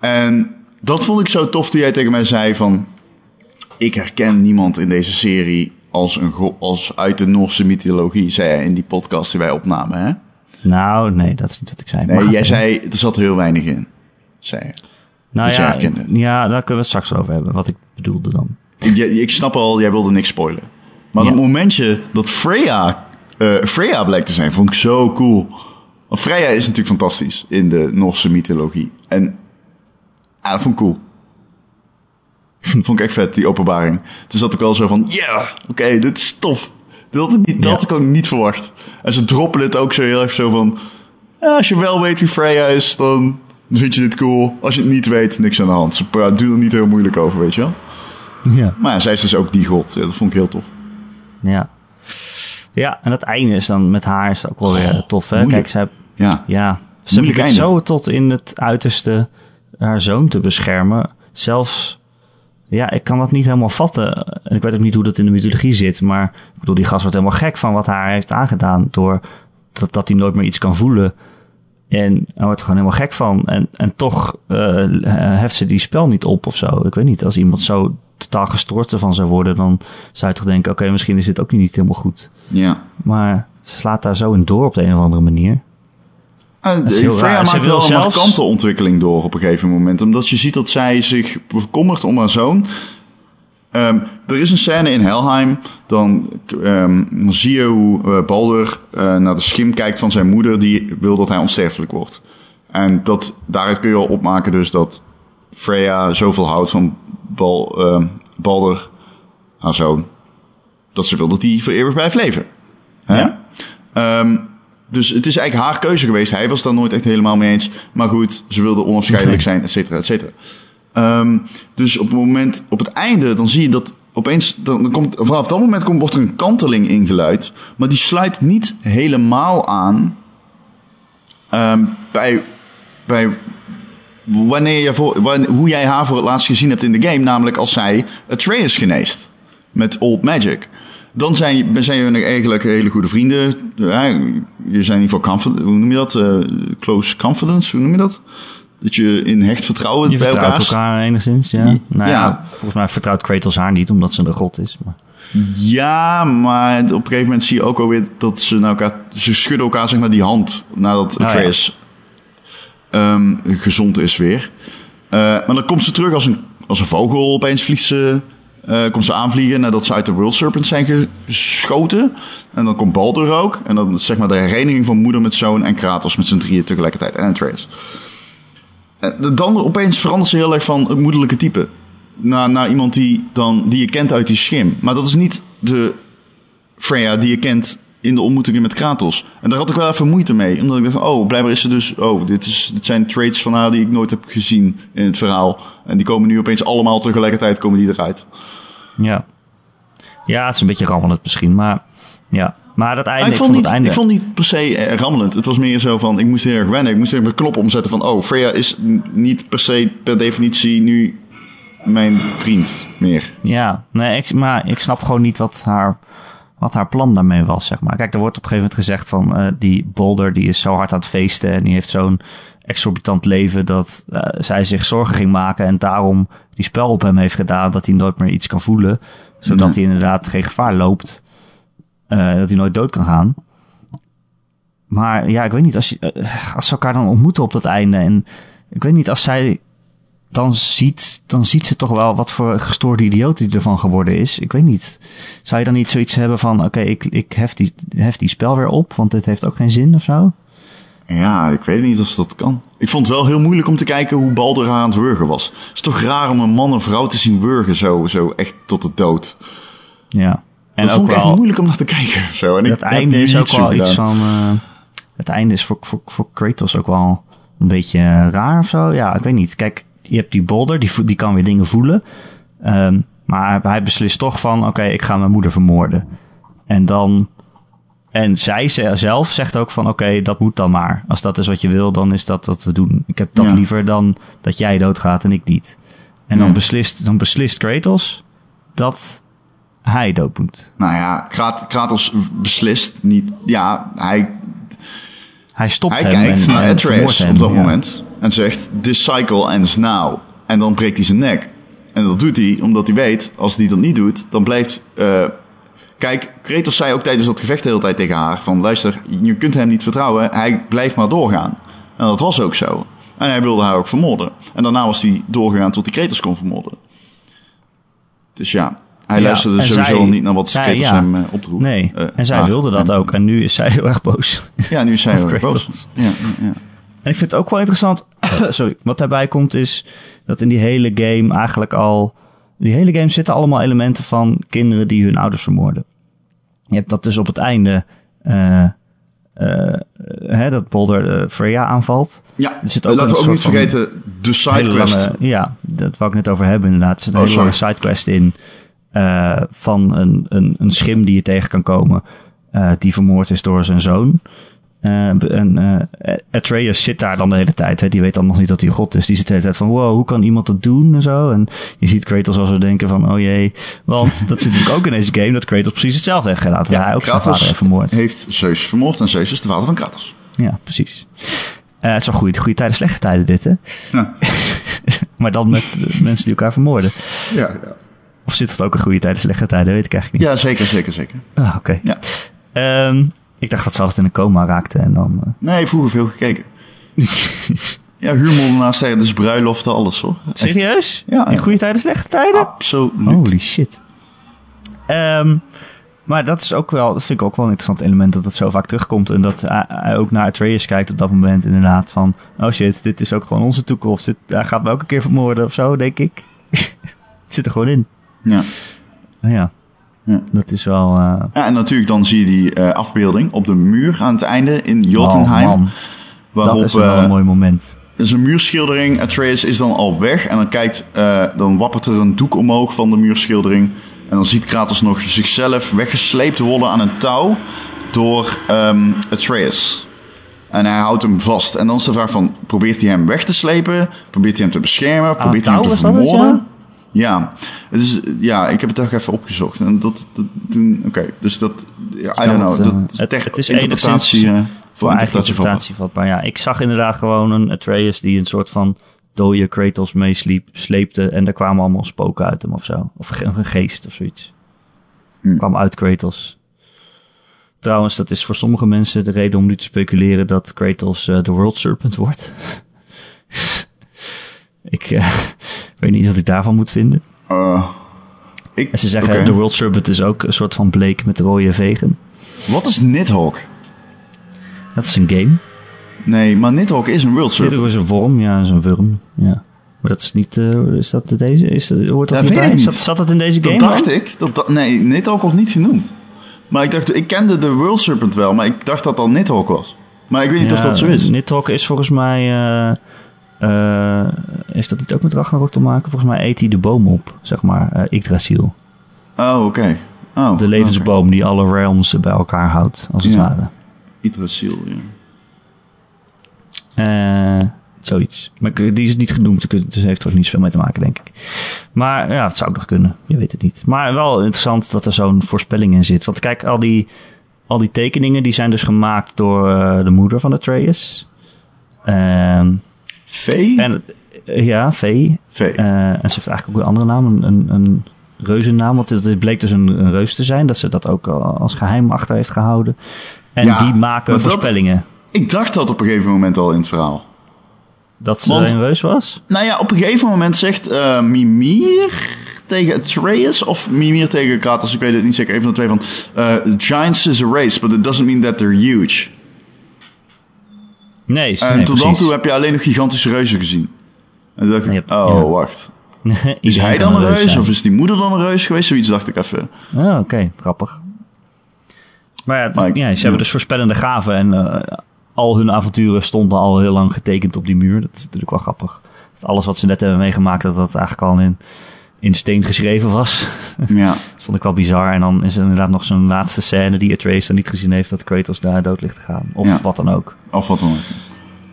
En dat vond ik zo tof toen jij tegen mij zei van... Ik herken niemand in deze serie als, een als uit de Noorse mythologie, zei jij in die podcast die wij opnamen, hè? Nou, nee, dat is niet wat ik zei. Nee, Maar- jij zei, er zat heel weinig in, zei je. Nou ja, ja, daar kunnen we het straks over hebben. Wat ik bedoelde dan. Ik, ik snap al, jij wilde niks spoilen. Maar Ja. het momentje dat Freya, eh, Freya blijkt te zijn, vond ik zo cool. Want Freya is natuurlijk fantastisch in de Noorse mythologie. En ja, dat vond ik cool. Vond ik echt vet, die openbaring. Toen zat ik wel zo van, ja, oké, dit is tof. Dat had, ik niet, dat Ja. had ik ook niet verwacht. En ze droppen het ook zo heel erg zo van... Ja, als je wel weet wie Freya is, dan vind je dit cool. Als je het niet weet, niks aan de hand. Ze pra- doen er niet heel moeilijk over, weet je wel. Ja. Maar ja, zij is dus ook die god. Ja, dat vond ik heel tof. Ja. Ja, en het einde is dan met haar is ook wel weer tof, hè? Oh, moeilijk. Kijk, zij, Ja, ja, ze einde. zo tot in het uiterste haar zoon te beschermen. Zelfs, ja, ik kan dat niet helemaal vatten. En ik weet ook niet hoe dat in de mythologie zit. Maar ik bedoel, die gast wordt helemaal gek van wat haar heeft aangedaan. Door dat, dat hij nooit meer iets kan voelen. En hij wordt er gewoon helemaal gek van. En, en toch eh, heft ze die spel niet op of zo. Ik weet niet, als iemand zo totaal gestoord ervan zou worden, dan zou je toch denken, oké, misschien is dit ook niet helemaal goed. ja. Maar ze slaat daar zo in door op de een of andere manier. Uh, Freya maakt wel een zelfs- markante ontwikkeling door op een gegeven moment. Omdat je ziet dat zij zich bekommert om haar zoon. Ehm, er is een scène in Helheim. Dan, ehm, zie je hoe eh, Balder eh, naar de schim kijkt van zijn moeder. Die wil dat hij onsterfelijk wordt. En dat, daaruit kun je al opmaken dus dat Freya zoveel houdt van Bal, ehm, Balder, haar zoon. Dat ze wil dat hij voor eeuwig blijft leven. Hè? Ja. Dus het is eigenlijk haar keuze geweest. Hij was daar nooit echt helemaal mee eens. Maar goed, ze wilde onafscheidelijk zijn, et cetera, et cetera. Ehm, dus op het moment, op het einde, dan zie je dat opeens, dan komt, vanaf dat moment komt, wordt er een kanteling ingeluid. Maar die sluit niet helemaal aan ehm, bij, bij wanneer je voor, wanneer, hoe jij haar voor het laatst gezien hebt in de game. Namelijk als zij Atreus geneest met Old Magic. Dan zijn, zijn jullie eigenlijk hele goede vrienden. Ja, je zijn in ieder geval confident, hoe noem je dat? Uh, close confidence, hoe noem je dat? Dat je in hecht vertrouwen Je bij vertrouwt elkaar elkaar enigszins, ja. Ja. Nou ja, volgens mij vertrouwt Kratos haar niet, omdat ze een god is. Maar... Ja, maar op een gegeven moment zie je ook alweer dat ze naar elkaar... Ze schudden elkaar zeg maar die hand nadat ja. Atreus ehm, gezond is weer. Eh, maar dan komt ze terug als een, als een vogel. Opeens vliegt ze, eh, komt ze aanvliegen nadat ze uit de World Serpent zijn geschoten. En dan komt Baldur ook. En dan zeg maar de hereniging van moeder met zoon en Kratos met z'n drieën tegelijkertijd. En Atreus. En dan opeens verandert ze heel erg van het moederlijke type. Naar, naar iemand die, dan, die je kent uit die schim. Maar dat is niet de Freya die je kent in de ontmoetingen met Kratos. En daar had ik wel even moeite mee. Omdat ik dacht oh, blijkbaar is ze dus... Oh, dit, is, dit zijn traits van haar die ik nooit heb gezien in het verhaal. En die komen nu opeens allemaal tegelijkertijd komen die eruit. Ja. Ja, het is een beetje rammelend misschien, maar ja. Maar dat einde, Maar ik, ik, vond het niet, einde... ik vond niet per se eh, rammelend. Het was meer zo van, ik moest heel erg wennen. Ik moest even mijn knop omzetten van, oh, Freya is niet per se per definitie nu mijn vriend meer. Ja, nee, ik, maar ik snap gewoon niet wat haar, wat haar plan daarmee was, zeg maar. Kijk, er wordt op een gegeven moment gezegd van, eh, die Boulder, die is zo hard aan het feesten en die heeft zo'n exorbitant leven dat eh, zij zich zorgen ging maken en daarom die spel op hem heeft gedaan dat hij nooit meer iets kan voelen, zodat Nee. hij inderdaad geen gevaar loopt, eh, dat hij nooit dood kan gaan. Maar ja, ik weet niet, als, je, eh, als ze elkaar dan ontmoeten op dat einde en ik weet niet, als zij dan ziet, dan ziet ze toch wel wat voor gestoorde idioot die ervan geworden is. Ik weet niet. Zou je dan niet zoiets hebben van, oké, ik, ik hef, die, hef die spel weer op, want dit heeft ook geen zin of zo? Ja, ik weet niet of dat kan. Ik vond het wel heel moeilijk om te kijken hoe Baldur haar aan het wurgen was. Het is toch raar om een man en vrouw te zien wurgen zo, zo echt tot de dood. Ja. En dat ook vond ik echt wel, moeilijk om naar te kijken. Zo. En ik het einde is ook wel iets gedaan. van, eh, het einde is voor, voor, voor Kratos ook wel een beetje eh, raar of zo. Ja, ik weet niet. Kijk, je hebt die Boulder, die, die kan weer dingen voelen. Ehm, maar hij beslist toch van, oké, ik ga mijn moeder vermoorden. En dan... En zij ze- zelf zegt ook van, oké, dat moet dan maar. Als dat is wat je wil, dan is dat wat we doen. Ik heb dat Ja. liever dan dat jij doodgaat en ik niet. En dan, beslist, dan beslist Kratos dat hij dood moet. Nou ja, Krat- Kratos beslist niet. Ja, hij, Hij stopt hij kijkt en, naar vermoordt Atreus op dat moment. En zegt, this cycle ends now. En dan breekt hij zijn nek. En dat doet hij omdat hij weet, als hij dat niet doet, dan blijft... eh, kijk, Kratos zei ook tijdens dat gevecht de hele tijd tegen haar... van luister, je kunt hem niet vertrouwen. Hij blijft maar doorgaan. En dat was ook zo. En hij wilde haar ook vermoorden. En daarna was hij doorgegaan tot hij Kratos kon vermoorden. Dus ja, hij Ja, luisterde sowieso zij- niet naar wat zij- Kratos ja. hem opdroeg. Nee, Eh, en zij haar. wilde dat En- ook. En nu is zij heel erg boos. Ja, nu is zij heel erg boos. Ja. En ik vind het ook wel interessant. sorry, wat daarbij komt is dat in die hele game eigenlijk al. Die hele game zitten allemaal elementen van kinderen die hun ouders vermoorden. Je hebt dat dus op het einde. eh, hè, dat Boulder Freya aanvalt. Ja, Er zit ook laten we ook niet vergeten de sidequest. ja, dat wou ik net over hebben inderdaad. Er zit een Oh, hele lange sidequest in. Eh, van een, een, een schim die je tegen kan komen. eh, die vermoord is door zijn zoon. Eh, en eh, Atreus zit daar dan de hele tijd. Hè. Die weet dan nog niet dat hij God is. Die zit de hele tijd van, wow, hoe kan iemand dat doen en zo. En je ziet Kratos als we denken van, oh jee. Want dat zit natuurlijk ook in deze game dat Kratos precies hetzelfde heeft gedaan. Dat hij ook zijn vader heeft vermoord. heeft Zeus vermoord en Zeus is de vader van Kratos. Ja, precies. Eh, het is wel goede, goede tijden, slechte tijden dit, hè? Ja, Maar dan met mensen die elkaar vermoorden. ja, ja. Of zit het ook in goede tijden, slechte tijden? Weet ik eigenlijk niet. ja zeker, zeker, zeker. Ah, oké. Ja. Ehm, ik dacht dat ze altijd in een coma raakte en dan... eh, Nee, vroeger veel gekeken. Ja, huurmoordenaars tijdens bruiloften, alles hoor. Serieus? Ja, In goede tijden, slechte tijden? Absoluut. Holy shit. Ehm, maar dat is ook wel, dat vind ik ook wel een interessant element dat het zo vaak terugkomt. En dat hij, ook naar Atreus kijkt op dat moment inderdaad van, oh shit, dit is ook gewoon onze toekomst. Dit, hij gaat me elke keer vermoorden of zo, denk ik. het zit er gewoon in. Ja. Ja. Ja. Dat is wel... eh, Ja, en natuurlijk dan zie je die eh, afbeelding op de muur aan het einde in oh, Jotunheim. man, waarop dat is wel eh, een mooi moment. is een muurschildering. Atreus is dan al weg. En dan kijkt, eh, dan wappert er een doek omhoog van de muurschildering. En dan ziet Kratos nog zichzelf weggesleept worden aan een touw door ehm Atreus. En hij houdt hem vast. En dan is de vraag van, probeert hij hem weg te slepen? Probeert hij hem te beschermen? Probeert hij hem te vermoorden? Ja, het is, ja, ik heb het ook even opgezocht. En dat, dat toen, oké, dus dat, I don't know. het, eh, Dat is tech- het is interpretatie, eh, voor interpretatie van. interpretatie van. Maar ja, ik zag inderdaad gewoon een Atreus die een soort van dode Kratos meesliep, sleepte en er kwamen allemaal spoken uit hem of zo. Of een geest of zoiets. Hmm. Kwam uit Kratos. Trouwens, dat is voor sommige mensen de reden om nu te speculeren dat Kratos eh, de World Serpent wordt. ik weet niet wat ik daarvan moet vinden. Eh, ik, En ze zeggen, de World Serpent is ook een soort van bleek met rode vegen. Wat is Nidhogg? Dat is een game. Nee, maar Nidhogg is een World Serpent. Dit is een worm, ja, is een wurm. Ja. Maar dat is niet, eh, is dat de deze? Is dat, hoort dat Ja, hierbij? niet. Zat, zat dat in deze game Dat dan? dacht ik. Dat, da- nee, Nidhogg wordt niet genoemd. Maar ik dacht, ik kende de World Serpent wel, maar ik dacht dat dat Nidhogg was. Maar ik weet niet of dat zo is. Nidhogg is volgens mij, eh, eh, heeft dat niet ook met Ragnarok te maken? Volgens mij eet hij de boom op, zeg maar, eh Yggdrasil. Oh, oké. Oh, De levensboom die alle realms bij elkaar houdt, als het Ja. ware. Yggdrasil, ja. Eh, zoiets. Maar die is niet genoemd, dus heeft er ook niet zoveel mee te maken, denk ik. Maar ja, het zou ook nog kunnen. Je weet het niet. Maar wel interessant dat er zo'n voorspelling in zit. Want kijk, al die, al die tekeningen die zijn dus gemaakt door de moeder van Atreus. Ehm Vee? en eh, ja, Vee. Vee. Eh, en ze heeft eigenlijk ook een andere naam, een, een, een reuzennaam. Want het, bleek dus een, een reus te zijn. Dat ze dat ook al als geheim achter heeft gehouden. En Ja, die maken dat- voorspellingen. ik dacht dat op een gegeven moment al in het verhaal. Dat ze Want- een reus was? Nou ja, op een gegeven moment zegt eh, Mimir tegen Atreus of Mimir tegen Kratos, ik weet het niet zeker, even van de twee van Giants is a race, but it doesn't mean that they're huge. Nee, En nee, tot dan toe heb je alleen nog gigantische reuzen gezien. En toen dacht ik, oh, ja. wacht. Is hij dan een reus of is die moeder dan een reus geweest? Zoiets dacht ik even. Oh, oké, grappig. Maar ja, het is- Maar ik- ja, ze ja. hebben dus voorspellende gaven en eh, al hun avonturen stonden al heel lang getekend op die muur. Dat is natuurlijk wel grappig. Dat alles wat ze net hebben meegemaakt, dat dat eigenlijk al in, in steen geschreven was. Ja. vond ik wel bizar. En dan is er inderdaad nog zo'n laatste scène die Atreus dan niet gezien heeft, dat Kratos daar dood ligt te gaan. Of Ja. wat dan ook. Of wat dan ook.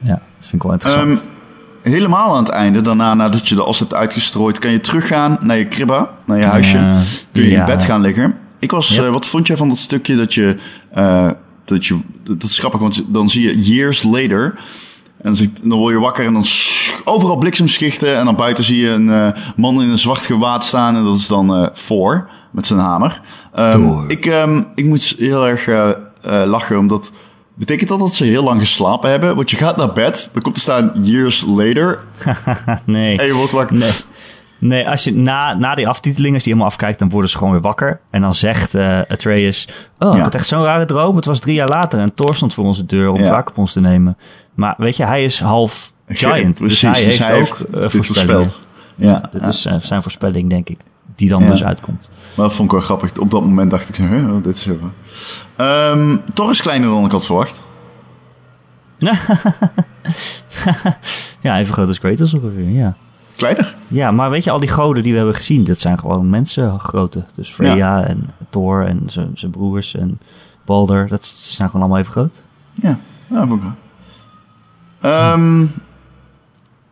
Ja, dat vind ik wel interessant. Ehm, helemaal aan het einde, daarna nadat je de os hebt uitgestrooid, kan je teruggaan naar je kribba, naar je huisje. Kun je ja. in bed gaan liggen. Ik was, eh, wat vond jij van dat stukje dat je, eh, dat je, dat is grappig, want dan zie je years later. En dan, word je wakker en dan overal bliksemschichten. En dan buiten zie je een eh, man in een zwart gewaad staan. En dat is dan Thor met zijn hamer. Ehm, ik, ehm, ik moet heel erg eh, eh, lachen, omdat... Betekent dat dat ze heel lang geslapen hebben? Want je gaat naar bed, dan komt er staan years later. nee. En je wordt wakker. Nee. Nee, als je na, na die aftiteling, als die helemaal afkijkt, dan worden ze gewoon weer wakker. En dan zegt eh Atreus, oh, Ja. ik had echt zo'n rare droom. Het was drie jaar later en Thor stond voor onze deur om Ja. wraak op ons te nemen. Maar weet je, hij is half giant. Precies, dus hij heeft ook heeft dit voorspellingen. voorspeld. Ja, Dit is zijn voorspelling, denk ik. Die dan Ja. dus uitkomt. Maar dat vond ik wel grappig. Op dat moment dacht ik, huh, dit is even. Ehm Thor is kleiner dan ik had verwacht. Ja, even groot als Kratos ongeveer, ja. Kleiner? Ja, maar weet je, al die goden die we hebben gezien, dat zijn gewoon mensengrootte. Dus Freya en Thor en zijn zijn broers en Balder, dat zijn gewoon allemaal even groot. Ja, ja vond ik wel. Ehm,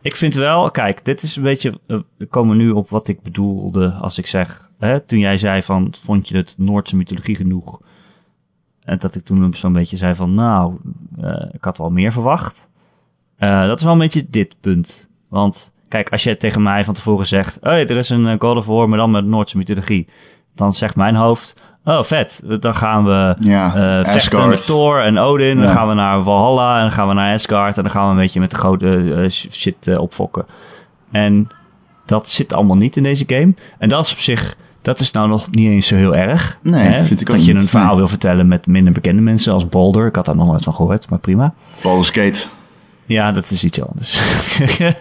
Ik vind wel, kijk, dit is een beetje, eh, we komen nu op wat ik bedoelde als ik zeg, hè, toen jij zei van, vond je het Noordse mythologie genoeg? En dat ik toen zo'n beetje zei van, nou, eh, ik had wel meer verwacht. Eh, dat is wel een beetje dit punt. Want, kijk, als je tegen mij van tevoren zegt, hey, er is een God of War, maar dan met Noordse mythologie. Dan zegt mijn hoofd, oh vet, dan gaan we ja, eh vechten met Thor en Odin. Ja. Dan gaan we naar Valhalla en dan gaan we naar Asgard. En dan gaan we een beetje met de grote eh, sh- shit eh, opfokken. En dat zit allemaal niet in deze game. En dat is op zich, dat is nou nog niet eens zo heel erg. Nee, hè? vind ik ook Dat je niet. een verhaal wil vertellen met minder bekende mensen als Balder. Ik had daar nog nooit van gehoord, maar prima. Baldur's Gate. Ja, dat is iets anders.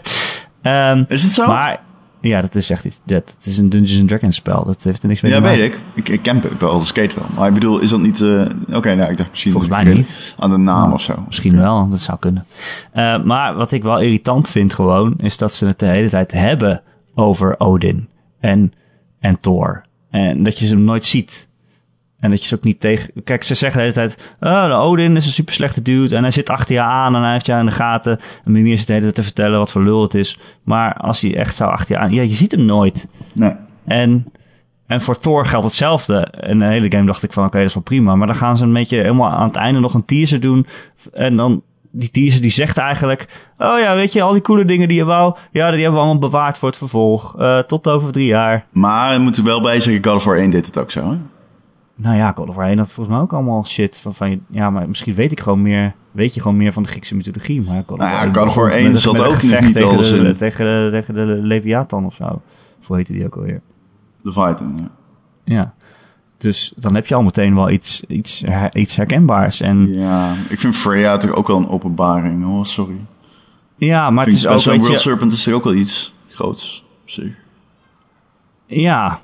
Ehm, Is het zo? maar Ja, dat is echt iets. Dat, het is een Dungeons and Dragons spel. Dat heeft er niks mee Ja, te maken. weet ik. Ik, ik ken wel skate wel. Maar ik bedoel, is dat niet... eh, Oké, nou, ik dacht misschien... Volgens mij niet. Aan de naam of zo. Misschien wel, dat zou kunnen. Eh, maar wat ik wel irritant vind gewoon, is dat ze het de hele tijd hebben over Odin en, en Thor. En dat je ze nooit ziet. En dat je ze ook niet tegen... Kijk, ze zeggen de hele tijd... Oh, de Odin is een super slechte dude. En hij zit achter je aan en hij heeft je aan de gaten. En Mimir zit de hele tijd te vertellen wat voor lul het is. Maar als hij echt zou achter je aan... Ja, je ziet hem nooit. Nee. En, en voor Thor geldt hetzelfde. En de hele game dacht ik van, oké, dat is wel prima. Maar dan gaan ze een beetje helemaal aan het einde nog een teaser doen. En dan, die teaser die zegt eigenlijk... Oh ja, weet je, al die coole dingen die je wou... Ja, die hebben we allemaal bewaard voor het vervolg. Eh, tot over drie jaar. Maar we moeten wel bij zeggen, God of War 1 deed het ook zo, hè? Nou ja, God of War 1 had volgens mij ook allemaal shit van, van... Ja, maar misschien weet ik gewoon meer... Weet je gewoon meer van de Griekse mythologie. Maar God Nou ja, War 1 God of War begon 1 met- zat ook niet tegen alles de. Tegen de, tegen de Leviathan of zo. Of hoe heette die ook alweer? De Titan, ja. Ja. Dus dan heb je al meteen wel iets, iets, iets herkenbaars. En Ja, ik vind Freya toch ook wel een openbaring, hoor. Sorry. ja, maar het is ook, weet World je, Serpent is er ook wel iets groots op zich. ja.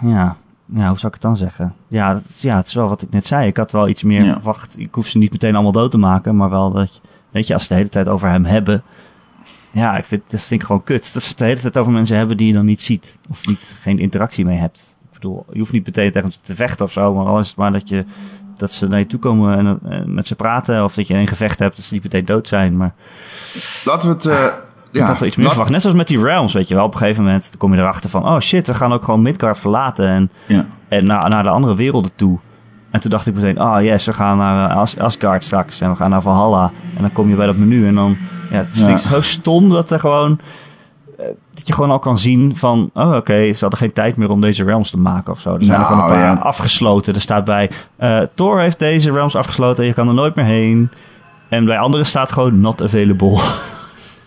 Ja. Ja, hoe zou ik het dan zeggen? Ja, dat, ja, het is wel wat ik net zei. Ik had wel iets meer Ja. verwacht. Ik hoef ze niet meteen allemaal dood te maken, maar wel dat je, weet je, als ze de hele tijd over hem hebben. Ja, ik vind, dat vind ik gewoon kut. Dat ze het de hele tijd over mensen hebben die je dan niet ziet. Of niet, geen interactie mee hebt. Ik bedoel, je hoeft niet meteen tegen ze te vechten of zo, maar al is het maar dat je, dat ze naar je toe komen en eh, met ze praten. Of dat je een gevecht hebt, dat ze niet meteen dood zijn, maar... Laten we het... eh, ja, had wel iets meer verwacht. Net zoals met die Realms, weet je wel. Op een gegeven moment kom je erachter van... Oh shit, we gaan ook gewoon Midgard verlaten. En, Ja. en naar, naar de andere werelden toe. En toen dacht ik meteen... Ah yes, we gaan naar eh, As Asgard straks. En we gaan naar Valhalla. En dan kom je bij dat menu. En dan... Ja, het is Ja. vind ik zo stom dat er gewoon... eh, Dat je gewoon al kan zien van... Oh oké, ze hadden geen tijd meer om deze Realms te maken of zo. Er zijn er Nou, gewoon een paar ja. afgesloten. Er staat bij... eh, Thor heeft deze Realms afgesloten. Je kan er nooit meer heen. En bij anderen staat gewoon not available.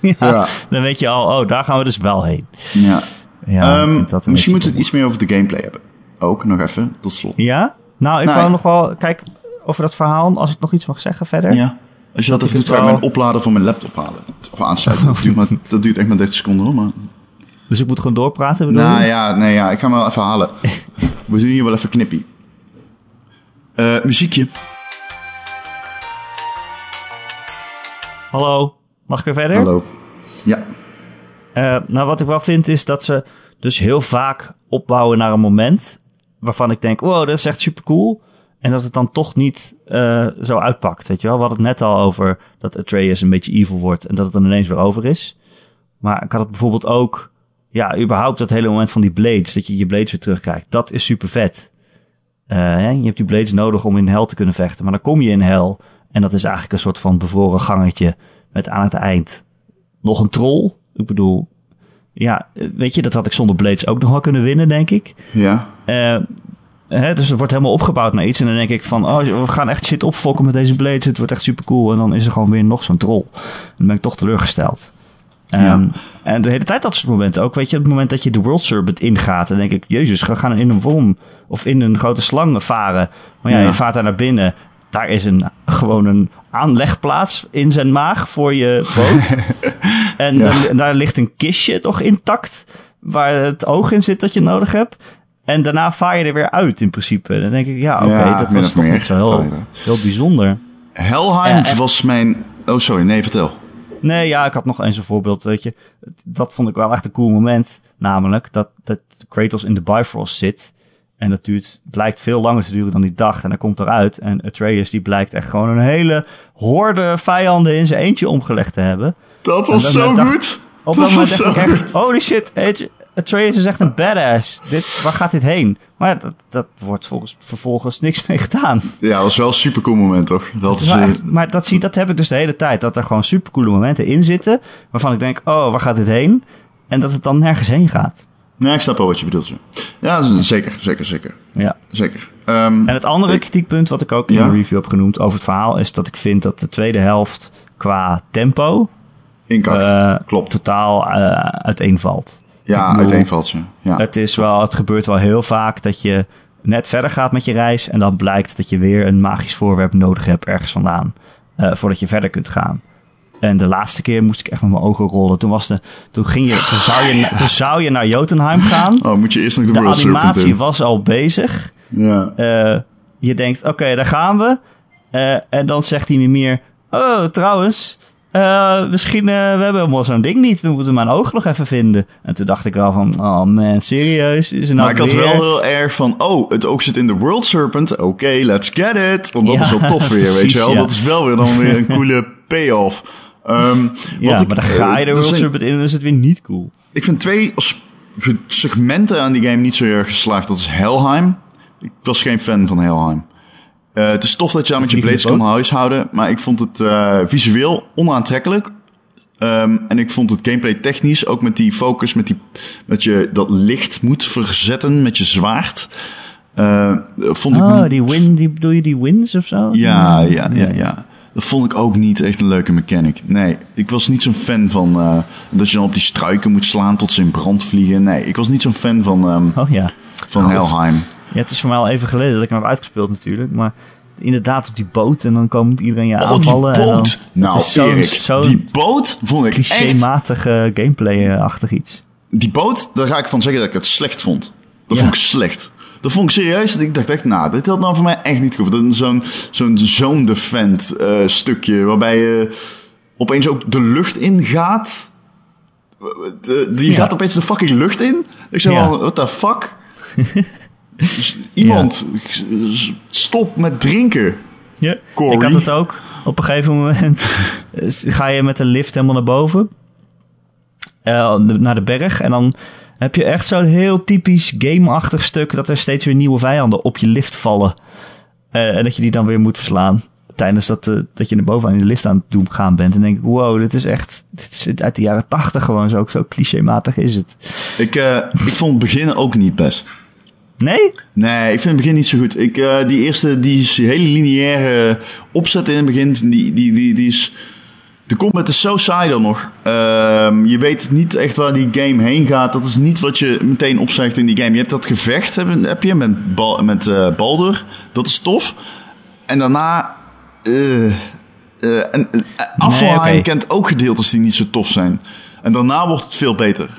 ja, Ja. Dan weet je al, oh, daar gaan we dus wel heen. ja. Ja, Ehm, dat misschien moeten we het iets meer over de gameplay hebben. Ook, nog even, tot slot. Ja? Nou, ik Nou, wou ja. nog wel... Kijk, over dat verhaal, als ik nog iets mag zeggen verder. Ja. Als je dat even doet, ga ik mijn oplader van mijn laptop halen. Of aansluiten. Dat duurt, maar, dat duurt echt maar 30 seconden hoor. Maar... Dus ik moet gewoon doorpraten, bedoel Nou je? ja, nee, ja, ik ga hem wel even halen. We doen hier wel even knippie. Eh, muziekje. Hallo, mag ik weer verder? Hallo. Ja. Eh, nou, wat ik wel vind is dat ze dus heel vaak opbouwen naar een moment waarvan ik denk, wow, dat is echt super cool. En dat het dan toch niet eh, zo uitpakt, weet je wel. We hadden het net al over dat Atreus een beetje evil wordt en dat het dan ineens weer over is. Maar ik had het bijvoorbeeld ook, ja, überhaupt dat hele moment van die blades, dat je je blades weer terugkrijgt. Dat is super vet. Eh, hè, je hebt die blades nodig om in hel te kunnen vechten. Maar dan kom je in hel en dat is eigenlijk een soort van bevroren gangetje met aan het eind nog een troll. Ik bedoel, ja, weet je, dat had ik zonder blades ook nog wel kunnen winnen, denk ik. Ja. Eh, hè, dus het wordt helemaal opgebouwd naar iets. En dan denk ik van, oh, we gaan echt shit opfokken met deze blades. Het wordt echt super cool. En dan is er gewoon weer nog zo'n troll. Dan ben ik toch teleurgesteld. Ehm, Ja. En de hele tijd dat soort momenten ook. Weet je, het moment dat je de World Serpent ingaat, dan denk ik, jezus, we gaan in een worm of in een grote slang varen. Maar ja, Ja. je vaart daar naar binnen. Daar is een, gewoon een aanlegplaats in zijn maag voor je boot. en Ja. dan- daar ligt een kistje toch intact, waar het oog in zit dat je nodig hebt. En daarna vaar je er weer uit in principe. Dan denk ik, ja, oké, Ja, dat was toch niet zo heel, heel bijzonder. Helheim Ja, en- was mijn... Oh, sorry. Nee, vertel. Nee, ja, ik had nog eens een voorbeeld, weet je. Dat vond ik wel echt een cool moment. Namelijk dat, dat Kratos in de Bifrost zit. En dat duurt, blijkt veel langer te duren dan die dag. En hij komt eruit. En Atreus die blijkt echt gewoon een hele horde vijanden in zijn eentje omgelegd te hebben. Dat was dan zo dacht- goed. Op dat dat moment dacht ik echt, holy shit, Atre- Atreus is echt een badass. Dit, waar gaat dit heen? Maar dat, dat wordt volgens, vervolgens niks mee gedaan. Ja, dat was wel een super cool moment, toch? Dat is wel eh, echt- maar dat, zie, dat heb ik dus de hele tijd. Dat er gewoon supercoole momenten in zitten. Waarvan ik denk, oh, waar gaat dit heen? En dat het dan nergens heen gaat. Nee, ik snap wel wat je bedoelt. Ja, ja zeker, zeker, zeker. Ja. Zeker. Ehm, En het andere Ik- kritiekpunt wat ik ook in Ja? de review heb genoemd over het verhaal... is dat ik vind dat de tweede helft qua tempo Inkakt. eh, Klopt. totaal eh, uiteenvalt. Ja, bedoel, uiteenvalt ze. Ja. Het, is wel, het gebeurt wel heel vaak dat je net verder gaat met je reis... en dan blijkt dat je weer een magisch voorwerp nodig hebt ergens vandaan... eh, voordat je verder kunt gaan. En de laatste keer moest ik echt met mijn ogen rollen. Toen, was de, toen, ging je, toen, zou je, toen zou je naar Jotunheim gaan. Oh, moet je eerst nog de, De World Serpent animatie was al bezig. Ja. Eh, je denkt, oké, daar gaan we. Eh, en dan zegt die Mimir, oh, trouwens, eh, misschien, we hebben helemaal zo'n ding niet. We moeten mijn oog nog even vinden. En toen dacht ik wel van, oh man, serieus? Is er nou Maar ik had wel heel erg van, oh, het oog zit in de World Serpent. Oké, let's get it. Want dat Ja, is wel tof weer, weet je wel. ja. Dat is wel weer dan weer een coole payoff. Ehm, Ja, ik- maar dan ga je de er World Serpent in en is het weer niet cool. Ik vind twee segmenten aan die game niet zo erg geslaagd. Dat is Helheim. Ik was geen fan van Helheim. Eh, het is tof dat je daar met je blades kan huishouden. Maar ik vond het eh, visueel onaantrekkelijk. Ehm, en ik vond het gameplay technisch, ook met die focus, met die, dat je dat licht moet verzetten met je zwaard. eh, vond ik Oh, niet die win, die bedoel je die wins of zo? ja, ja, ja, ja. Dat vond ik ook niet echt een leuke mechanic. Nee, ik was niet zo'n fan van eh, dat je dan op die struiken moet slaan tot ze in brand vliegen. Nee, ik was niet zo'n fan van, ehm, Oh ja. van. Helheim. Ja, het is voor mij al even geleden dat ik hem heb uitgespeeld natuurlijk. Maar inderdaad op die boot en dan komt iedereen je Oh, die aanvallen. en dan- boot! Nou, Erik, zo'n die boot vond ik echt... clichématige gameplay-achtig iets. Die boot, daar ga ik van zeggen dat ik het slecht vond. Dat Ja. vond ik slecht. Dat vond ik serieus. Ik dacht echt, nou, dit had nou voor mij echt niet gehoeven. Dat is Zo'n zo'n zone defend eh, stukje waarbij je opeens ook de lucht ingaat. De, die Ja. gaat opeens de fucking lucht in. Ik zeg Ja. wel, what the fuck? Dus iemand, stop met drinken. Ja. Corey. Ik had het ook. Op een gegeven moment ga je met een lift helemaal naar boven. Eh, naar de berg. En dan heb je echt zo'n heel typisch game-achtig stuk... dat er steeds weer nieuwe vijanden op je lift vallen. Eh, en dat je die dan weer moet verslaan. Tijdens dat, eh, dat je naar boven aan de lift aan het doen gaan bent. En denk ik, wow, dit is echt... Dit is uit de jaren tachtig gewoon zo. Zo clichématig is het. Ik, eh, ik vond het begin ook niet best. Nee? Nee, ik vind het begin niet zo goed. Ik, die eerste, die is hele lineaire opzet in het begin, die, die, die, die is... De combat is zo saai dan nog. Ehm, je weet niet echt waar die game heen gaat. Dat is niet wat je meteen opzegt in die game. Je hebt dat gevecht, heb, heb je, met, Bal, met eh, Baldur. Dat is tof. En daarna... en, oké. kent ook gedeeltes die niet zo tof zijn. En daarna wordt het veel beter.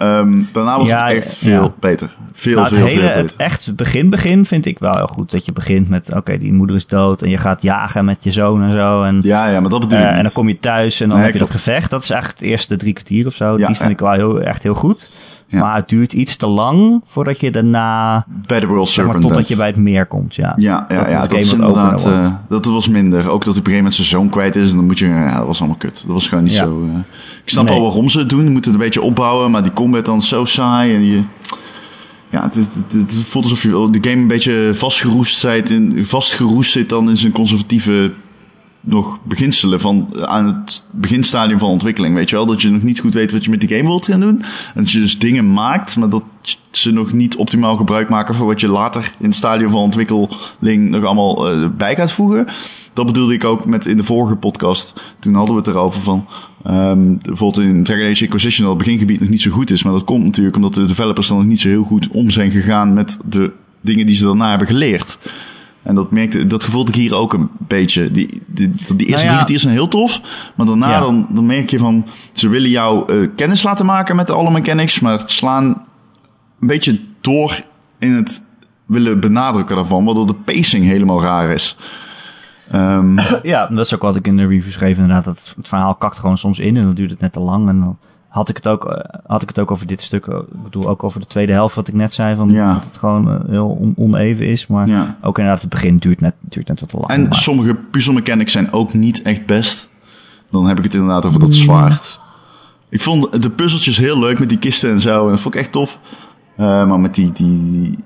Ehm, daarna wordt Ja, het echt ja. veel beter. Veel, Nou, het veel, hele, veel beter. het echt begin-begin vind ik wel heel goed. Dat je begint met, oké, die moeder is dood. En je gaat jagen met je zoon en zo. En, Ja, ja, maar dat bedoel eh, ik en dan kom je thuis en dan Nee, heb je dat gevecht. Dat is eigenlijk het eerste drie kwartier of zo. Ja, die vind ja. ik wel heel, echt heel goed. Ja. Maar het duurt iets te lang voordat je daarna, Bij de World zeg maar, totdat bent. je bij het meer komt. Ja, Ja, ja, ja de dat is inderdaad... eh, dat was minder. Ook dat hij op een gegeven moment zijn zoon kwijt is. En dan moet je... Ja, dat was allemaal kut. Dat was gewoon niet Ja. zo... eh, ik snap Nee. al waarom ze het doen. Je moet het een beetje opbouwen. Maar die combat dan zo saai. En je... Ja, het, het, het, het voelt alsof je de game een beetje vastgeroest, zit in, vastgeroest zit dan in zijn conservatieve nog beginselen van aan het beginstadium van ontwikkeling. Weet je wel, dat je nog niet goed weet wat je met die game wilt gaan doen. En dat je dus dingen maakt, maar dat ze nog niet optimaal gebruik maken van wat je later in het stadium van ontwikkeling nog allemaal eh, bij gaat voegen. Dat bedoelde ik ook met in de vorige podcast. Toen hadden we het erover van. Ehm, bijvoorbeeld in Dragon Age Inquisition dat het begingebied nog niet zo goed is. Maar dat komt natuurlijk omdat de developers dan nog niet zo heel goed om zijn gegaan met de dingen die ze daarna hebben geleerd. En dat, merkte, dat gevoelde ik hier ook een beetje. Die, die, die eerste Nou ja. drie zijn heel tof. Maar daarna Ja. dan, dan merk je van... Ze willen jou eh, kennis laten maken met alle mechanics. Maar het slaan een beetje door in het willen benadrukken daarvan. Waardoor de pacing helemaal raar is. Ehm, Ja, dat is ook wat ik in de review schreef inderdaad. Dat het verhaal kakt gewoon soms in en dan duurt het net te lang. En dan had ik het ook, eh, had ik het ook over dit stuk. eh, Ik bedoel ook over de tweede helft wat ik net zei. Van Ja. Dat het gewoon eh, heel on- oneven is. Maar Ja. ook inderdaad het begin duurt net, duurt net wat te lang. en maar- sommige puzzel mechanics zijn ook niet echt best. Dan heb ik het inderdaad over dat zwaard. Ik vond de puzzeltjes heel leuk met die kisten en zo. En dat vond ik echt tof. Maar met die... die, die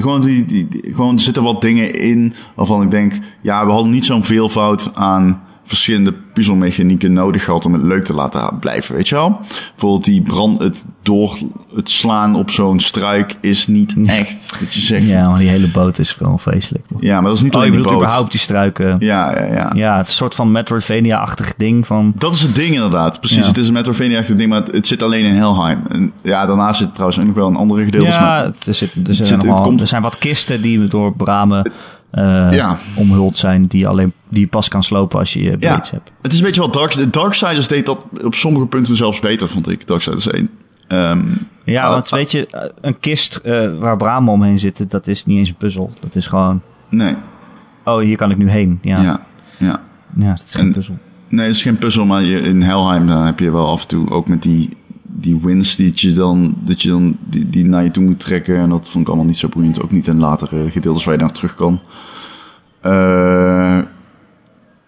gewoon, die, die, gewoon zitten wat dingen in waarvan ik denk... Ja, we hadden niet zo'n veelvoud aan verschillende puzzelmechanieken nodig gehad om het leuk te laten blijven, weet je wel? Bijvoorbeeld die brand, het door het slaan op zo'n struik is niet echt dat je zegt... Ja, ja, maar die hele boot is gewoon vreselijk. maar dat is niet Oh, je alleen die bedoelt boot. überhaupt die struiken. Ja, Ja, ja, ja. het is een soort van Metroidvania-achtig ding van... Dat is het ding inderdaad. Precies, Ja. het is een Metroidvania-achtig ding, maar het, het zit alleen in Helheim. En ja, daarna zit er trouwens ook nog wel een andere gedeelte. Ja, er, zit, er, zijn zit- allemaal- het komt- er zijn wat kisten die door Bramen eh, Ja. omhuld zijn die, alleen, die je pas kan slopen als je je blades hebt. Het is een beetje wat Dark, Darksiders deed dat op sommige punten zelfs beter, vond ik. Darksiders 1. Ehm, Ja, Ah, want ah. weet je, eh, een kist eh, waar bramen omheen zitten, dat is niet eens een puzzel. Dat is gewoon, nee, oh, hier kan ik nu heen. Ja, ja. ja. ja. dat is geen En- puzzel. Nee, het is geen puzzel, maar je, in Helheim dan heb je wel af en toe ook met die, die wins die je dan, dat je dan die, die naar je toe moet trekken. En dat vond ik allemaal niet zo boeiend. Ook niet in latere gedeeltes waar je naar terug kan. Eh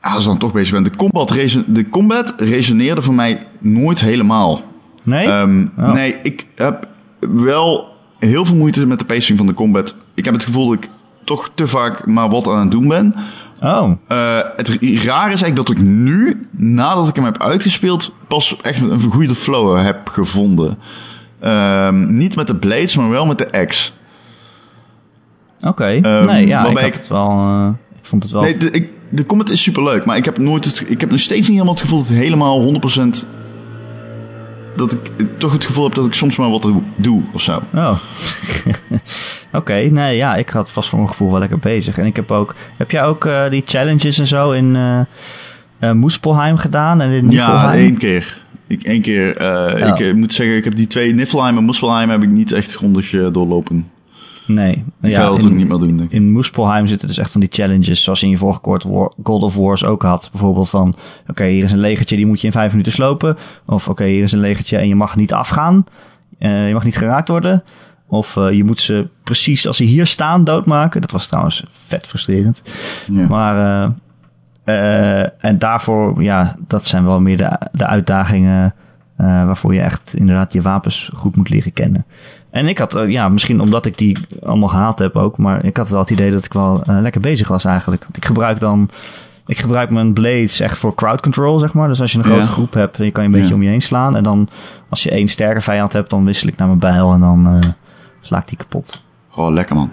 als ik dan toch bezig ben. De combat, reson- de combat resoneerde voor mij nooit helemaal. Nee? Ehm, Oh. Nee, ik heb wel heel veel moeite met de pacing van de combat. Ik heb het gevoel dat ik toch te vaak maar wat aan het doen ben. oh, Eh, het raar is eigenlijk dat ik nu, nadat ik hem heb uitgespeeld, pas echt een goede flow heb gevonden. Ehm, niet met de blades, maar wel met de X. oké. Ehm, nee, ja, ik, ik- het wel, eh, ik vond het wel... Nee, de, ik, de combat is superleuk, maar ik heb, nooit het, ik heb nog steeds niet helemaal het gevoel dat het helemaal 100%... Dat ik toch het gevoel heb dat ik soms maar wat doe of zo. Oh. Oké, nee, ja, ik had vast voor mijn gevoel wel lekker bezig. En ik heb ook... Heb jij ook eh, die challenges en zo in eh, Moespelheim gedaan? En in Ja, één keer. Ik, één keer. Oh. Ik moet zeggen, ik heb die twee Niflheim en Muspelheim heb ik niet echt grondig doorlopen. Nee. Ik ja, dat in- ook niet meer doen, denk ik. In Moespelheim zitten dus echt van die challenges, zoals je in je vorige War- God of Wars ook had. Bijvoorbeeld van, oké, hier is een legertje, die moet je in vijf minuten slopen. Of oké, hier is een legertje en je mag niet afgaan. Eh, je mag niet geraakt worden. Of eh, je moet ze precies als ze hier staan doodmaken. Dat was trouwens vet frustrerend. Ja. Maar, eh, en daarvoor, ja, dat zijn wel meer de, de uitdagingen waarvoor je echt inderdaad je wapens goed moet leren kennen. En ik had, eh, ja, misschien omdat ik die allemaal gehaald heb ook, maar ik had wel het idee dat ik wel eh, lekker bezig was eigenlijk. Want ik gebruik dan, ik gebruik mijn blades echt voor crowd control, zeg maar. Dus als je een grote Ja. groep hebt, dan kan je een beetje Ja. om je heen slaan. En dan, als je één sterke vijand hebt, dan wissel ik naar mijn bijl en dan eh, sla ik die kapot. Oh, lekker man.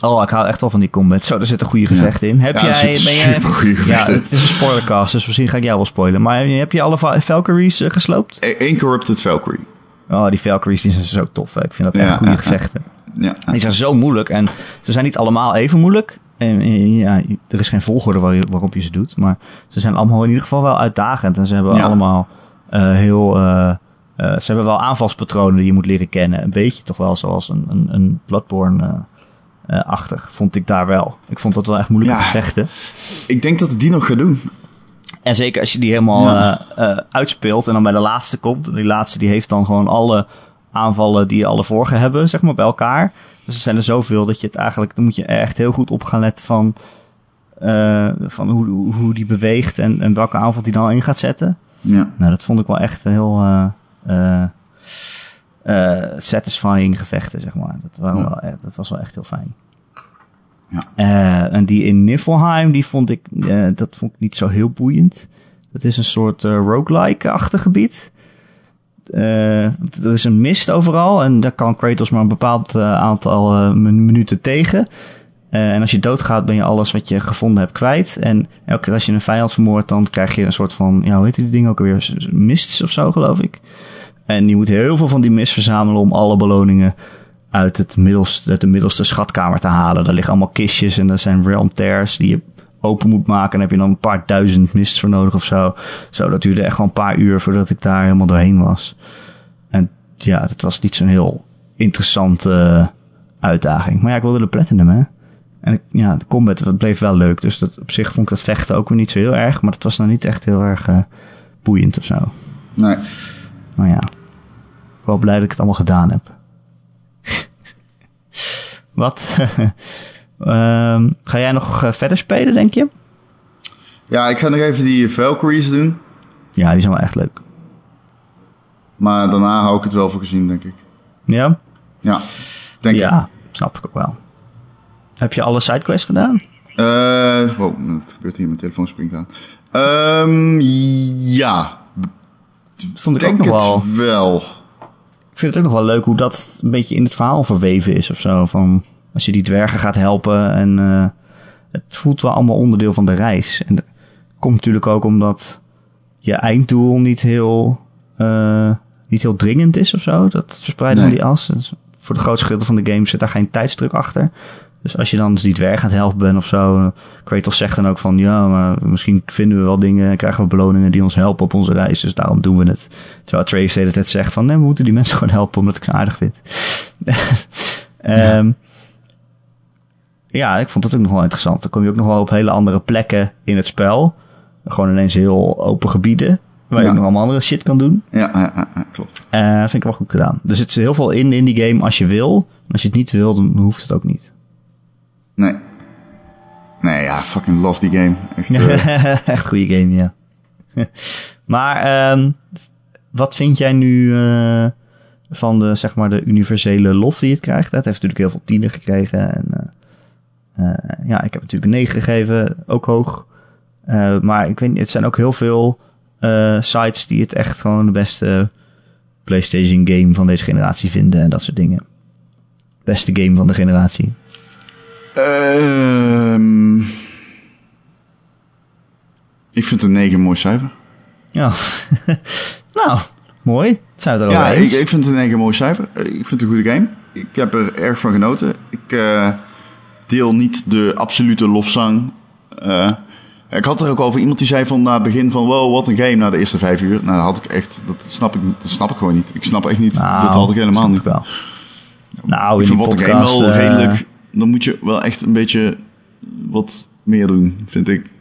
Oh, ik hou echt wel van die combat. Zo, er zitten goede gevechten in. Heb Ja, jij, ben jij, ja, het is een spoilercast, dus misschien ga ik jou wel spoilen. Maar heb je alle Va- Valkyries gesloopt? Eén Corrupted Valkyrie. Oh, die Valkyries die zijn zo tof. Hè. Ik vind dat echt goede gevechten. Ja. Die zijn zo moeilijk en ze zijn niet allemaal even moeilijk. En ja, er is geen volgorde waar waarop je ze doet. Maar ze zijn allemaal in ieder geval wel uitdagend. En ze hebben Ja. allemaal eh, heel... eh, ze hebben wel aanvalspatronen die je moet leren kennen. Een beetje toch wel zoals een, een, een Bloodborne-achtig. vond ik daar wel. Ik vond dat wel echt moeilijke Ja. gevechten. Ik denk dat ik die nog ga doen. En zeker als je die helemaal Ja. eh, eh, uitspeelt en dan bij de laatste komt. En die laatste die heeft dan gewoon alle aanvallen die alle vorige hebben, zeg maar, bij elkaar. Dus er zijn er zoveel dat je het eigenlijk... Dan moet je echt heel goed op gaan letten van, eh, van hoe, hoe die beweegt en, en welke aanval die dan in gaat zetten. Ja. Nou, dat vond ik wel echt heel satisfying gevechten, zeg maar. Dat, waren Ja. wel, dat was wel echt heel fijn. Ja. Eh, en die in Niflheim, die vond ik, eh, dat vond ik niet zo heel boeiend. Dat is een soort eh, roguelike-achtig gebied. Eh, er is een mist overal en daar kan Kratos maar een bepaald aantal min- minuten tegen. En als je doodgaat, ben je alles wat je gevonden hebt kwijt. En elke keer als je een vijand vermoordt, dan krijg je een soort van, ja, hoe heet die ding ook alweer? Mists of zo, geloof ik. En je moet heel veel van die mist verzamelen om alle beloningen uit, het middelste, uit de middelste schatkamer te halen. Daar liggen allemaal kistjes en dat zijn realm tears die je open moet maken. En heb je dan een paar duizend mists voor nodig of zo. Zo, dat duurde echt wel een paar uur voordat ik daar helemaal doorheen was. En ja, dat was niet zo'n heel interessante eh, uitdaging. Maar ja, ik wilde de platinum, hè. En ik- ja, de combat dat bleef wel leuk. Dus dat, op zich vond ik dat vechten ook weer niet zo heel erg. Maar het was nou niet echt heel erg eh, boeiend of zo. Nee. Maar ja, ik ben wel blij dat ik het allemaal gedaan heb. Wat? Ehm, ga jij nog eh, verder spelen, denk je? Ja, ik ga nog even die Valkyries doen. Ja, die zijn wel echt leuk. Maar daarna hou ik het wel voor gezien, denk ik. Ja? Ja, denk ik. ja, snap ik ook wel. Heb je alle sidequests gedaan? Eh, wow, het gebeurt hier, mijn telefoon springt aan. Ehm, ja, vond ik ook denk nog het wel. Ik vind het ook nog wel leuk hoe dat een beetje in het verhaal verweven is of zo. Van als je die dwergen gaat helpen en eh, het voelt wel allemaal onderdeel van de reis. En dat komt natuurlijk ook omdat je einddoel niet heel, eh, niet heel dringend is of zo. Dat verspreiden Nee. van die as. Dus voor de grootste gedeelte van de game zit daar geen tijdsdruk achter. Dus als je dan dus die dwerg aan het helpen bent of zo. Kratos zegt dan ook van ja, maar misschien vinden we wel dingen en krijgen we beloningen die ons helpen op onze reis. Dus daarom doen we het. Terwijl Atreus de hele tijd zegt van nee, we moeten die mensen gewoon helpen omdat ik ze aardig vind. Ehm, ja, ik vond dat ook nog wel interessant. Dan kom je ook nog wel op hele andere plekken in het spel. Gewoon ineens heel open gebieden. Waar je Ja. nog allemaal andere shit kan doen. Ja, ja, ja, ja, klopt. Eh vind ik wel goed gedaan. Er zit heel veel in in die game als je wil. En als je het niet wil, dan hoeft het ook niet. Nee. Nee, ja, fucking love die game. Echt, Echt goede game, ja. maar ehm, wat vind jij nu eh, van de, zeg maar, de universele lof die het krijgt? Het heeft natuurlijk heel veel tienen gekregen. En, eh, ja, ik heb natuurlijk een 9 gegeven, ook hoog. Maar ik weet niet, het zijn ook heel veel sites die het echt gewoon de beste PlayStation game van deze generatie vinden en dat soort dingen. Beste game van de generatie. Ehm, ik vind een 9 een mooi cijfer. Ja. nou, mooi. Zijn we het erover Ja, ik, eens? ik vind het een 9 een mooi cijfer. Eh, Ik vind het een goede game. Ik heb er erg van genoten. Ik eh, deel niet de absolute lofzang. Eh, ik had er ook over iemand die zei van na het begin van wow, wat een game na de eerste vijf uur. Nou, dat had ik echt, dat snap ik, dat snap ik gewoon niet. Ik snap echt niet, Nou, dat had ik helemaal niet. wel. Nou, Ik in vind wat een game wel redelijk, dan moet je wel echt een beetje wat meer doen, vind ik.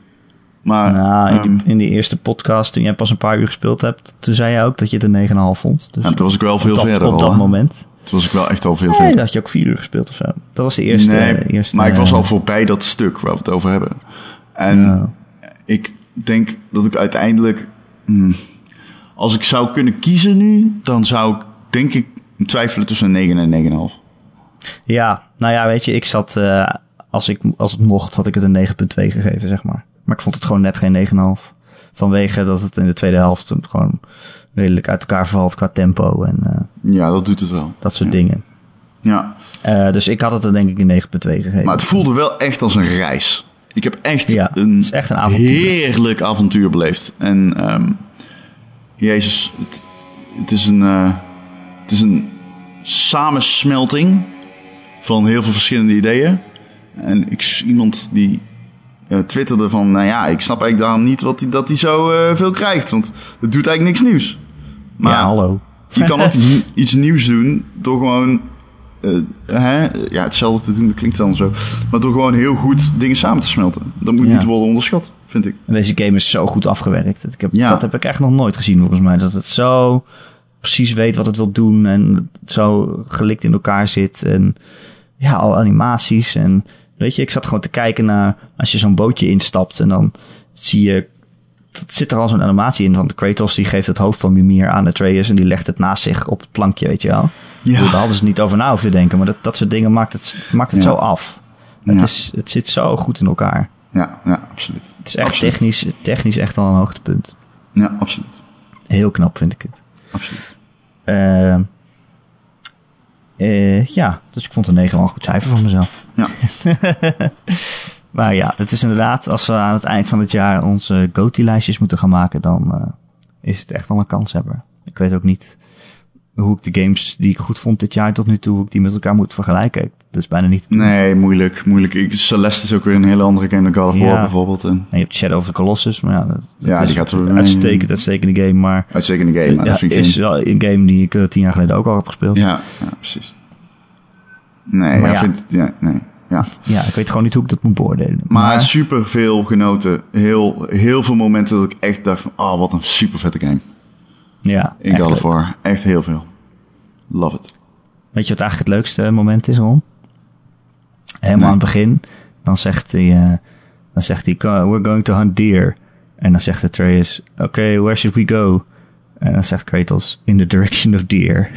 Maar, Nou, in, ehm, die, in die eerste podcast, toen jij pas een paar uur gespeeld hebt, toen zei jij ook dat je het een 9,5 vond. Dus ja, toen was ik wel veel dat, verder op al, dat moment. Toen was ik wel echt al veel Nee, verder. dat had je ook vier uur gespeeld of zo. Dat was de eerste. nee, eerste maar ik was eh, al voorbij dat stuk waar we het over hebben. En ik denk dat ik uiteindelijk... hmm, als ik zou kunnen kiezen nu, dan zou ik denk ik twijfelen tussen een 9 en een 9,5. Ja, nou ja, weet je, ik zat, eh, als, ik, als het mocht, had ik het een 9,2 gegeven, zeg maar. Maar ik vond het gewoon net geen 9,5. Vanwege dat het in de tweede helft gewoon redelijk uit elkaar valt qua tempo en eh, Ja, dat doet het wel. dat soort dingen. Ja, Eh, dus ik had het dan denk ik een 9,2 gegeven. maar het voelde wel echt als een reis. Ik heb echt Ja, een, het is echt een avontuur. heerlijk avontuur beleefd. En ehm Jezus, het, het is een, het is een samensmelting van heel veel verschillende ideeën. En ik, iemand die eh, twitterde van, nou ja, ik snap eigenlijk daarom niet wat hij, dat hij zo eh, veel krijgt. Want het doet eigenlijk niks nieuws. Maar ja, hallo. je kan ook iets nieuws doen door gewoon eh, hè, ja, hetzelfde te doen. Dat klinkt dan zo. Maar door gewoon heel goed dingen samen te smelten. Dat moet Ja. niet worden onderschat, vind ik. En deze game is zo goed afgewerkt. Ik heb, Ja. Dat heb ik echt nog nooit gezien volgens mij. Dat het zo precies weet wat het wil doen. En zo gelikt in elkaar zit. En ja, al animaties. En weet je, ik zat gewoon te kijken naar als je zo'n bootje instapt. En dan zie je, dat zit er al zo'n animatie in. Van de Kratos die geeft het hoofd van Mimir aan Atreus. En die legt het naast zich op het plankje, weet je wel. Ja. Daar hadden ze niet over na hoeven denken. Maar dat, dat soort dingen maakt het, maakt het Ja. zo af. Het, Ja. is, het zit zo goed in elkaar. Ja, ja, absoluut. Het is echt Absoluut. technisch, technisch echt wel een hoogtepunt. Ja, absoluut. Heel knap vind ik het. absoluut. Eh, eh, ja, dus ik vond een 9 wel een goed cijfer van mezelf. Ja. Maar ja, het is inderdaad, als we aan het eind van het jaar onze GOTY-lijstjes moeten gaan maken, dan eh, is het echt wel een kanshebber. Ik weet ook niet hoe ik de games die ik goed vond dit jaar tot nu toe, hoe ik die met elkaar moet vergelijken. Dat is bijna niet. Nee, moeilijk, moeilijk. Ik, Celeste is ook weer een hele andere game dan God of Ja. War bijvoorbeeld. En En je hebt Shadow of the Colossus, maar ja, dat, dat Ja, is die gaat er- een uitstekend, uitstekende game, maar uitstekende game, maar ja, dat vind ik is wel een game die ik eh, tien jaar geleden ook al heb gespeeld. Ja, ja, precies. Nee, Maar ja. Vind, ja, nee, ja. Ja, ik weet gewoon niet hoe ik dat moet beoordelen. Maar, super veel genoten. Heel, heel veel momenten dat ik echt dacht van, oh, wat een super vette game. Ja, In God of. War. Echt heel veel. Love it. Weet je wat eigenlijk het leukste moment is, Ron? Helemaal Nee. aan het begin, dan zegt hij, eh, dan zegt hij, "Go- we're going to hunt deer. En dan zegt Atreus, oké, where should we go? En dan zegt Kratos, in the direction of deer.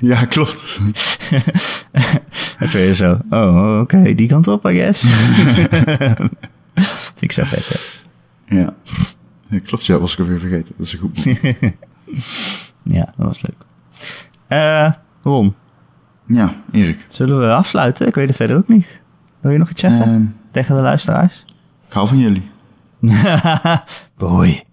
Ja, klopt. Atreus zo, oh, oké, die kant op, I guess. Ik zo vet, hè? Ja. klopt, ja, was ik alweer vergeten. Dat is een goed moment. Ja, dat was leuk. Eh, Ron, Ja, Erik. zullen we afsluiten? Ik weet het verder ook niet. Wil je nog iets zeggen Ehm, tegen de luisteraars? ik hou van jullie. Boy.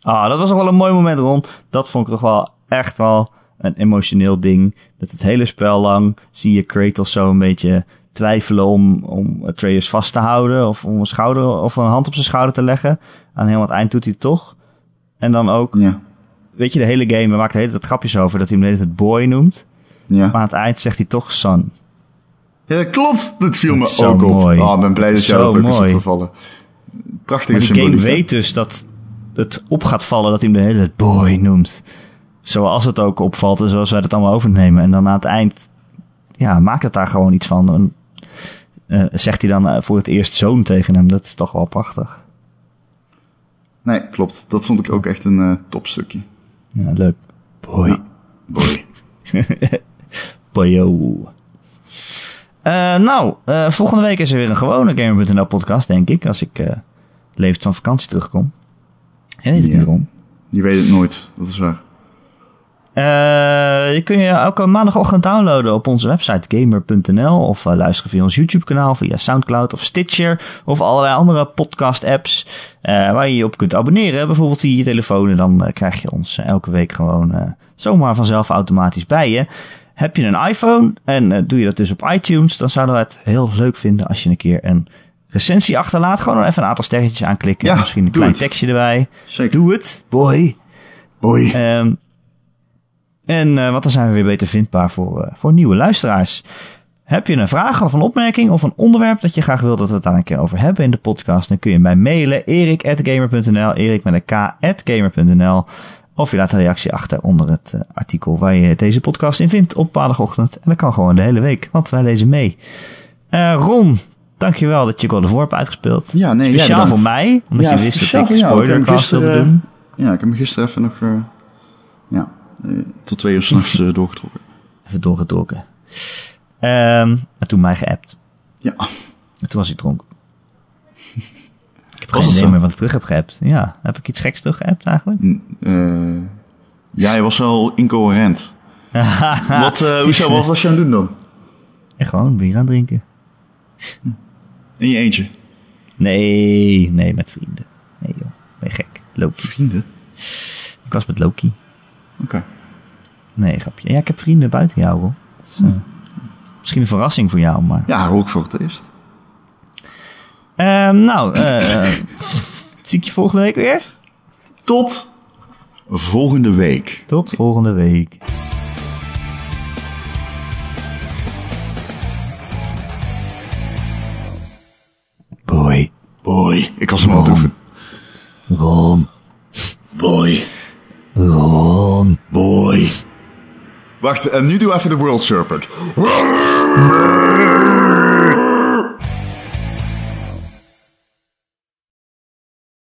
Ah, dat was nog wel een mooi moment, Ron. Dat vond ik toch wel echt wel een emotioneel ding. Dat het hele spel lang zie je Kratos zo een beetje twijfelen om, om Atreus vast te houden of om een schouder of een hand op zijn schouder te leggen. Aan helemaal het eind doet hij het toch. En dan ook, Ja. weet je, de hele game, we maken de hele tijd grapjes over dat hij hem de hele tijd boy noemt. Ja. Maar aan het eind zegt hij toch son. ja, klopt. Dat viel Dat me is ook op. mooi. Oh, ik ben blij dat jou dat ook is mooi. opgevallen. Prachtige Maar die game symboliek. hè? weet dus dat het op gaat vallen dat hij hem de hele tijd boy noemt. Zoals het ook opvalt en zoals wij het allemaal overnemen. En dan aan het eind, ja, maakt het daar gewoon iets van. En, eh, zegt hij dan eh, voor het eerst zoon tegen hem. Dat is toch wel prachtig. Nee, klopt. Dat vond ik ook echt een eh, topstukje. Ja, leuk. Boy. Ja. Boy. Boyo. Eh, nou, eh, volgende week is er weer een gewone Gamer.nl podcast, denk ik. Als ik levend van vakantie terugkom. En weet het Ja. niet om. Je weet het nooit. Dat is waar. Eh, je kun je elke maandagochtend downloaden op onze website gamer.nl of eh, luisteren via ons YouTube kanaal, via Soundcloud of Stitcher of allerlei andere podcast apps eh, waar je je op kunt abonneren. Bijvoorbeeld via je telefoon en dan krijg je ons elke week gewoon zomaar vanzelf automatisch bij je. Heb je een iPhone en doe je dat dus op iTunes, dan zouden we het heel leuk vinden als je een keer een recensie achterlaat. Gewoon even een aantal sterretjes aanklikken Ja, en misschien een klein het. tekstje erbij. Zeker. Doe het, boy. Boy. Ehm, en eh, wat dan zijn we weer beter vindbaar voor, eh, voor nieuwe luisteraars. Heb je een vraag of een opmerking of een onderwerp dat je graag wil dat we het daar een keer over hebben in de podcast, dan kun je mij mailen erik.gamer.nl, erik met een k.gamer.nl. Of je laat een reactie achter onder het eh, artikel waar je deze podcast in vindt op maandagochtend. En dat kan gewoon de hele week, want wij lezen mee. Eh, Ron, dankjewel dat je God of War hebt uitgespeeld. Ja, nee, Speciaal voor mij, omdat Ja, je wist dat ik heb hem spoilercast wilde gisteren- doen. Ja, ik heb me gisteren even nog... eh, eh, tot twee uur s'nachts uh, doorgetrokken. Even doorgetrokken. Ehm, en toen mij geappt. Ja. En toen was ik dronken. Ik heb Was geen idee zo? meer wat ik terug heb geappt. Ja, heb ik iets geks terug geappt eigenlijk? N- eh, ja, je was wel incoherent. wat, eh, hoezo, wat was je aan het doen dan? En gewoon bier aan het drinken. In je eentje? Nee, nee, met vrienden. Nee joh, ben je gek. Loki. Vrienden? Ik was met Loki. Oké. Nee, grapje. Ja, ik heb vrienden buiten jou hoor. Dat is, eh, misschien een verrassing voor jou, maar... Ja, hoor ik voor het eerst. Ehm, nou, eh, eh, zie ik je volgende week weer? Tot volgende week. Tot volgende week. Boy. Boy. Ik was hem al aan het oefenen. Ron. Boy. Ron. Boy. Wacht, en nu doe even de World Serpent.